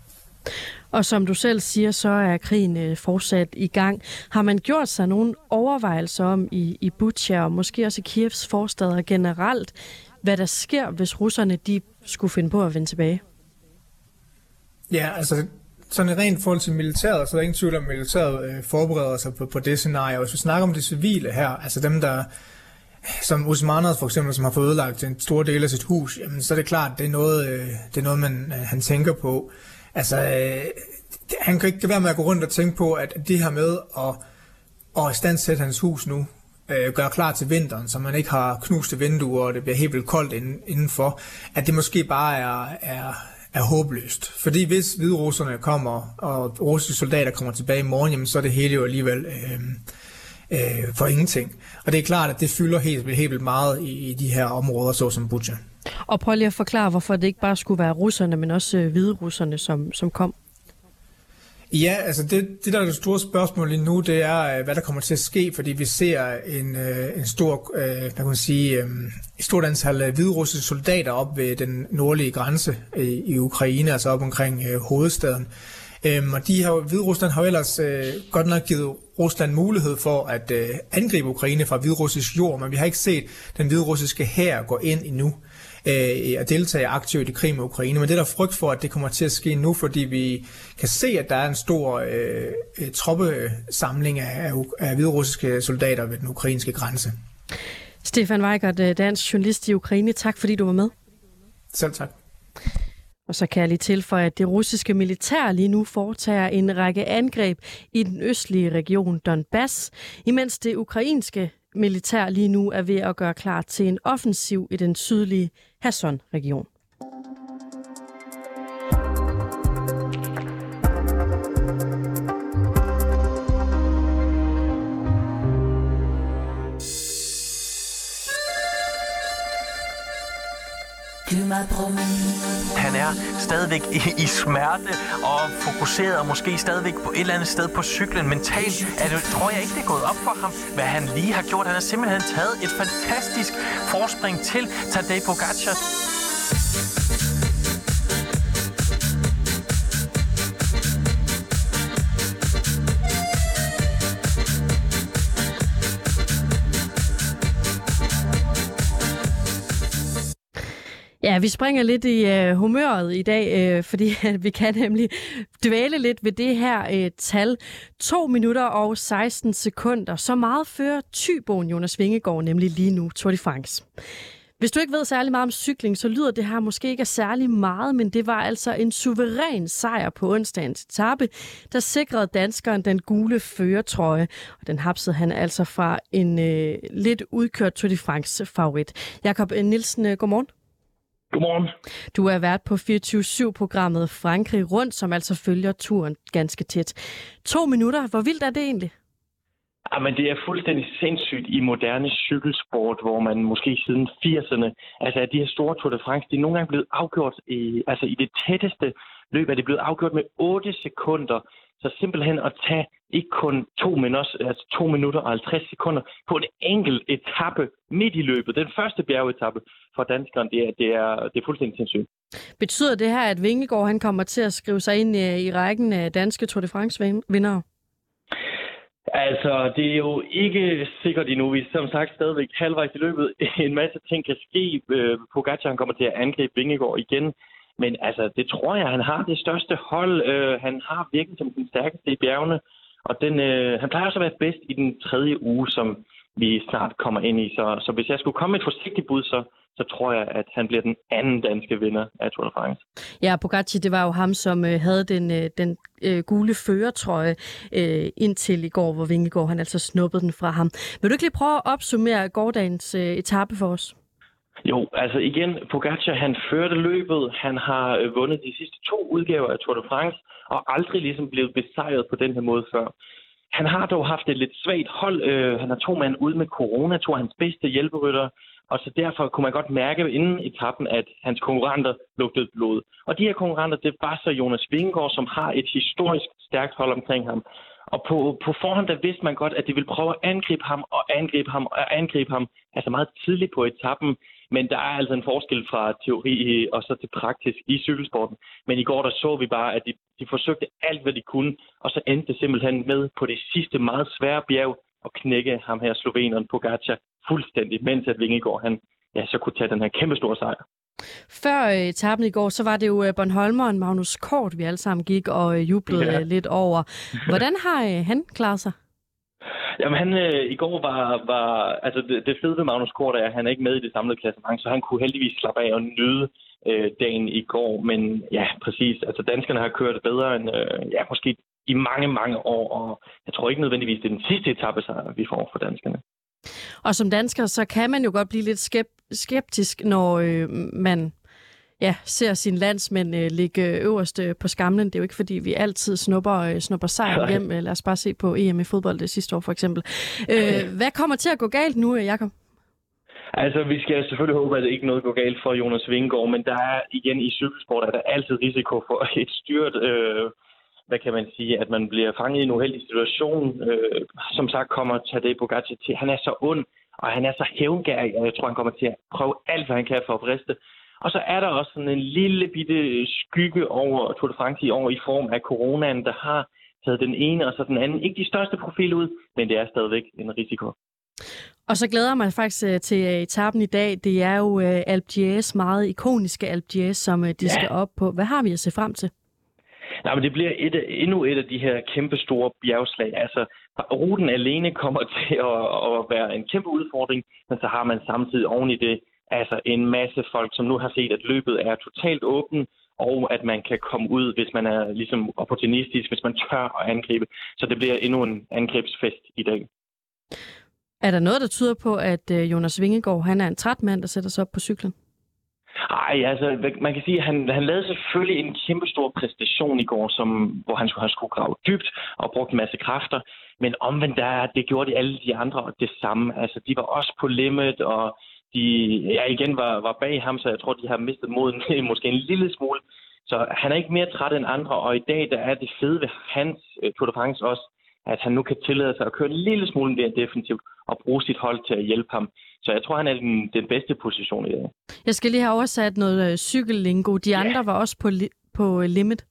A: Og som du selv siger, så er krigen øh, fortsat i gang. Har man gjort sig nogle overvejelser om i, i Butcha og måske også i Kievs forstader generelt, hvad der sker, hvis russerne de skulle finde på at vende tilbage?
J: Ja, altså sådan rent forhold til militæret, så er der ingen tvivl om, at militæret øh, forbereder sig på, på det scenarie. Og hvis vi snakker om de civile her, altså dem, der som Usmanov for eksempel, som har fået ødelagt en stor del af sit hus, jamen, så er det klart, det er noget, øh, det er noget man, øh, han tænker på. Altså, øh, han kan ikke være med at gå rundt og tænke på, at det her med at, at standsætte hans hus nu, øh, gøre klar til vinteren, så man ikke har knuste vinduer, og det bliver helt vildt koldt inden, indenfor, at det måske bare er, er, er håbløst. Fordi hvis hviderusserne kommer, og russiske soldater kommer tilbage i morgen, jamen, så er det hele jo alligevel øh, øh, for ingenting. Og det er klart, at det fylder helt, helt vildt meget i, i de her områder, såsom Butcher.
A: Og prøv lige at forklare, hvorfor det ikke bare skulle være russerne, men også øh, hvide russerne, som, som kom.
J: Ja, altså det, det der er det store spørgsmål lige nu, det er, øh, hvad der kommer til at ske, fordi vi ser en, øh, en stor, øh, hvad kan man sige, et stort antal hvidrussiske soldater op ved den nordlige grænse i, i Ukraine, altså op omkring hovedstaden. Øhm, og de har, Hviderusland har ellers øh, godt nok givet Rusland mulighed for at øh, angribe Ukraine fra hviderussisk jord, men vi har ikke set den hviderussiske hær gå ind endnu øh, at deltage aktivt i krig med Ukraine. Men det er der frygt for, at det kommer til at ske nu, fordi vi kan se, at der er en stor øh, troppesamling af, af hviderussiske soldater ved den ukrainske grænse.
A: Stefan Weigert, øh, dansk journalist i Ukraine. Tak fordi du var med.
J: Selv tak.
A: Og så kan jeg lige tilføje, at det russiske militær lige nu foretager en række angreb i den østlige region Donbass, imens det ukrainske militær lige nu er ved at gøre klar til en offensiv i den sydlige
K: Hasson-region er stadigvæk i, i smerte og fokuseret og måske stadigvæk på et eller andet sted på cyklen. Mentalt er det, tror jeg ikke, det er gået op for ham, hvad han lige har gjort. Han har simpelthen taget et fantastisk forspring til Tadej Pogacar.
A: Ja, vi springer lidt i øh, humøret i dag, øh, fordi at vi kan nemlig dvæle lidt ved det her øh, tal. 2 minutter og 16 sekunder. Så meget fører Tyboen Jonas Vingegaard nemlig lige nu Tour de France. Hvis du ikke ved særlig meget om cykling, så lyder det her måske ikke særlig meget, men det var altså en suveræn sejr på onsdagens etape, der sikrede danskeren den gule føretrøje. Og den hapsede han altså fra en øh, lidt udkørt Tour de France favorit. Jakob øh, Nielsen, øh, godmorgen.
L: Godmorgen.
A: Du er vært på 24-7-programmet Frankrig Rundt, som altså følger turen ganske tæt. To minutter. Hvor vildt er det egentlig?
L: Jamen, det er fuldstændig sindssygt i moderne cykelsport, hvor man måske siden 80'erne, altså at de her store Tour de France, de er nogle gange blevet afgjort i, altså i det tætteste løb, er det blevet afgjort med 8 sekunder. Så simpelthen at tage ikke kun 2 minutter, altså 2 minutter og 50 sekunder på en enkelt etape midt i løbet, den første bjergetappe for danskeren, det er, det er, det er fuldstændig sindssygt.
A: Betyder det her, at Vingegaard han kommer til at skrive sig ind øh, i rækken af danske Tour de France-vindere?
L: Altså, det er jo ikke sikkert endnu. Vi er som sagt stadigvæk halvvejs i løbet. En masse ting kan ske. Øh, Pogacar kommer til at angribe Vingegaard igen. Men altså, det tror jeg, han har det største hold. Øh, han har virkelig som den stærkeste i bjergene. Og den, øh, han plejer også at være bedst i den tredje uge, som vi snart kommer ind i. Så, så hvis jeg skulle komme med et forsigtigt bud, så, så tror jeg, at han bliver den anden danske vinder af Tour de France.
A: Ja, Pogacci, det var jo ham, som øh, havde den, øh, den øh, gule føretrøje øh, indtil i går, hvor Vingegaard han altså snuppede den fra ham. Vil du ikke lige prøve at opsummere gårdagens øh, etape for os?
L: Jo, altså igen, Pogacar han førte løbet. Han har øh, vundet de sidste to udgaver af Tour de France, og aldrig ligesom blevet besejret på den her måde før. Han har dog haft et lidt svagt hold. Øh, han har to mand ude med corona, to af hans bedste hjælperytter, og så derfor kunne man godt mærke inden etappen, at hans konkurrenter lugtede blod. Og de her konkurrenter, det var så Jonas Vingegaard, som har et historisk stærkt hold omkring ham. Og på, på forhånd, der vidste man godt, at de ville prøve at angribe ham og angribe ham og angribe ham, altså meget tidligt på etappen. Men der er altså en forskel fra teori og så til praktisk i cykelsporten. Men i går der så vi bare, at de, de forsøgte alt, hvad de kunne, og så endte det simpelthen med på det sidste meget svære bjerg at knække ham her sloveneren Pogacar fuldstændig, mens at Vingegaard han, ja, så kunne tage den her kæmpe store sejr.
A: Før øh, etappen i går, så var det jo øh, Bornholmeren Magnus Kort, vi alle sammen gik og øh, jublede ja. lidt over. Hvordan har han klaret sig?
L: Jamen han øh, i går var, var altså det, det fede ved Magnus Kort er, at han er ikke med i det samlede klassement, så han kunne heldigvis slappe af og nyde øh, dagen i går. Men ja, præcis. Altså danskerne har kørt bedre end øh, ja, måske i mange, mange år, og jeg tror ikke nødvendigvis, det er den sidste etape, vi får for danskerne.
A: Og som dansker, så kan man jo godt blive lidt skeptisk, når øh, man ja, ser sin landsmænd øh, ligge øverst øh, på skamlen. Det er jo ikke, fordi vi altid snupper, øh, snupper sejr hjem. Øh, lad os bare se på EM i fodbold det sidste år, for eksempel. Øh, hvad kommer til at gå galt nu, øh, Jakob?
L: Altså, vi skal selvfølgelig håbe, at det ikke noget går galt for Jonas Vingegaard, men der er igen i cykelsport, er der altid risiko for et styrt øh, hvad kan man sige, at man bliver fanget i en uheldig situation. Øh, som sagt kommer Tadej Pogacar til, han er så ond, og han er så hævngærig, og jeg tror, han kommer til at prøve alt, hvad han kan for at briste. Og så er der også sådan en lille bitte skygge over Tour de France i år i form af coronaen, der har taget den ene og så den anden. Ikke de største profil ud, men det er stadigvæk en risiko.
A: Og så glæder man faktisk øh, til øh, etappen i dag. Det er jo øh, Alpe d'Huez, meget ikoniske Alpe d'Huez, som de ja. skal op på. Hvad har vi at se frem til?
L: Nej, men det bliver et, endnu et af de her kæmpe store bjergslag. Altså, ruten alene kommer til at, at være en kæmpe udfordring, men så har man samtidig oven i det altså en masse folk, som nu har set, at løbet er totalt åbent, og at man kan komme ud, hvis man er ligesom opportunistisk, hvis man tør at angribe. Så det bliver endnu en angrebsfest i dag.
A: Er der noget, der tyder på, at øh, Jonas Vingegaard han er en træt mand, der sætter sig op på cyklen?
L: Nej, altså man kan sige, at han, han lavede selvfølgelig en kæmpe stor præstation i går, som, hvor han skulle, han skulle grave dybt og brugt en masse kræfter. Men omvendt der, det gjorde de alle de andre det samme. Altså de var også på limit, og de ja, igen var, var bag ham, så jeg tror, de har mistet moden måske en lille smule. Så han er ikke mere træt end andre, og i dag der er det fede ved hans uh, Tour de France også, at han nu kan tillade sig at køre en lille smule mere defensivt og bruge sit hold til at hjælpe ham. Så jeg tror, han er den, den bedste position i dag.
A: Jeg skal lige have oversat noget uh, cykellingo. De andre ja. var også på, li- på limit.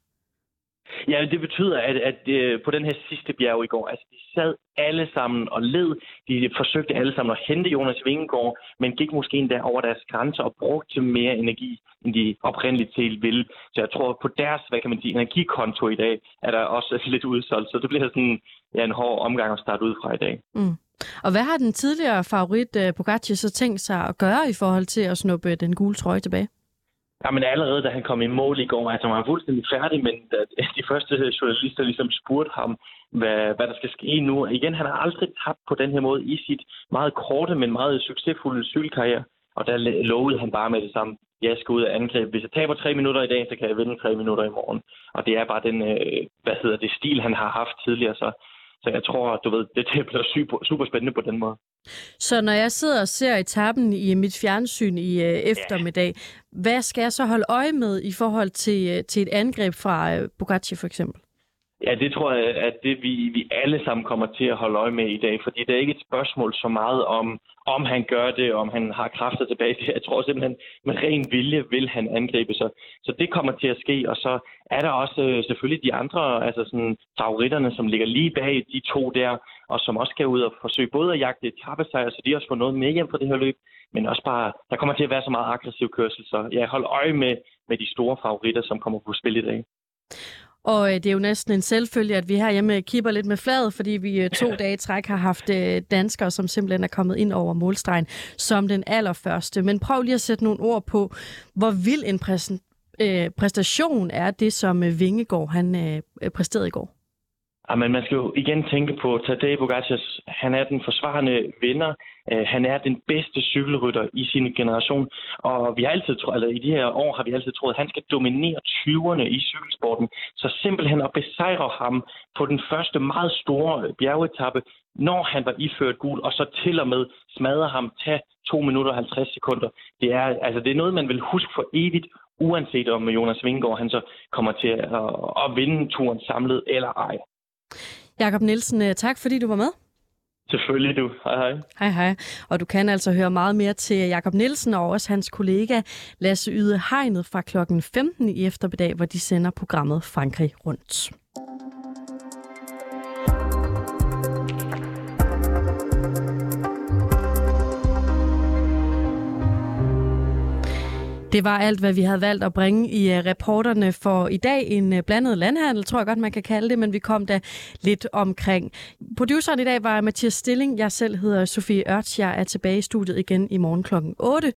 L: Ja, det betyder, at, at øh, på den her sidste bjerg i går, altså de sad alle sammen og led. De forsøgte alle sammen at hente Jonas Vingegaard, men gik måske endda over deres grænser og brugte mere energi, end de oprindeligt til ville. Så jeg tror, på deres, hvad kan man sige, energikonto i dag, er der også lidt udsolgt. Så det bliver sådan ja, en hård omgang at starte ud fra i dag.
A: Mm. Og hvad har den tidligere favorit uh, Pogacar så tænkt sig at gøre i forhold til at snuppe den gule trøje tilbage?
L: Jamen allerede da han kom i mål i går, altså han var fuldstændig færdig, men da de første journalister ligesom spurgte ham, hvad, hvad der skal ske nu. Igen, han har aldrig tabt på den her måde i sit meget korte, men meget succesfulde cykelkarriere. Og der lovede han bare med det samme, jeg skal ud af angreb. Hvis jeg taber tre minutter i dag, så kan jeg vinde tre minutter i morgen. Og det er bare den, øh, hvad hedder det, stil, han har haft tidligere. Så så jeg tror, du ved, det, det bliver super, super spændende på den måde.
A: Så når jeg sidder og ser etappen i mit fjernsyn i øh, eftermiddag, ja. hvad skal jeg så holde øje med i forhold til, øh, til et angreb fra øh, Bugatti for eksempel?
L: Ja, det tror jeg, at det vi, vi alle sammen kommer til at holde øje med i dag, fordi det er ikke et spørgsmål så meget om, om han gør det, om han har kræfter tilbage. Jeg tror simpelthen, med ren vilje vil han angribe sig. Så det kommer til at ske, og så er der også øh, selvfølgelig de andre, altså sådan favoritterne, som ligger lige bag de to der, og som også skal ud og forsøge både at jagte etappesejr, så de også får noget med hjem fra det her løb, men også bare, der kommer til at være så meget aggressiv kørsel, så ja, hold øje med, med de store favoritter, som kommer på spil i dag.
A: Og øh, det er jo næsten en selvfølge, at vi her hjemme kipper lidt med fladet, fordi vi øh, to dage træk har haft øh, danskere, som simpelthen er kommet ind over målstregen som den allerførste. Men prøv lige at sætte nogle ord på, hvor vild en præstation er det, som Vingegaard han præsterede i går.
L: Ah, Jamen, man skal jo igen tænke på Tadej Pogacar. Han er den forsvarende vinder. Eh, han er den bedste cykelrytter i sin generation. Og vi har altid troet, eller i de her år har vi altid troet, at han skal dominere 20'erne i cykelsporten. Så simpelthen at besejre ham på den første meget store øh, bjergetappe, når han var iført gul, og så til og med smadre ham, tage 2 minutter og 50 sekunder. Det er, altså, det er noget, man vil huske for evigt, uanset om Jonas Vingegaard han så kommer til at, at vinde turen samlet eller ej.
A: Jakob Nielsen, øh, tak fordi du var med.
L: Selvfølgelig du. Hej hej.
A: Hej hej. Og du kan altså høre meget mere til Jakob Nielsen og også hans kollega Lasse Yde Hegnet fra klokken 15 i eftermiddag, hvor de sender programmet Frankrig rundt. Det var alt, hvad vi havde valgt at bringe i øh, reporterne for i dag. En øh, blandet landhandel, tror jeg godt, man kan kalde det, men vi kom da lidt omkring. Produceren i dag var Mathias Stilling. Jeg selv hedder Sofie Ørts. Jeg er tilbage i studiet igen i morgen klokken 8.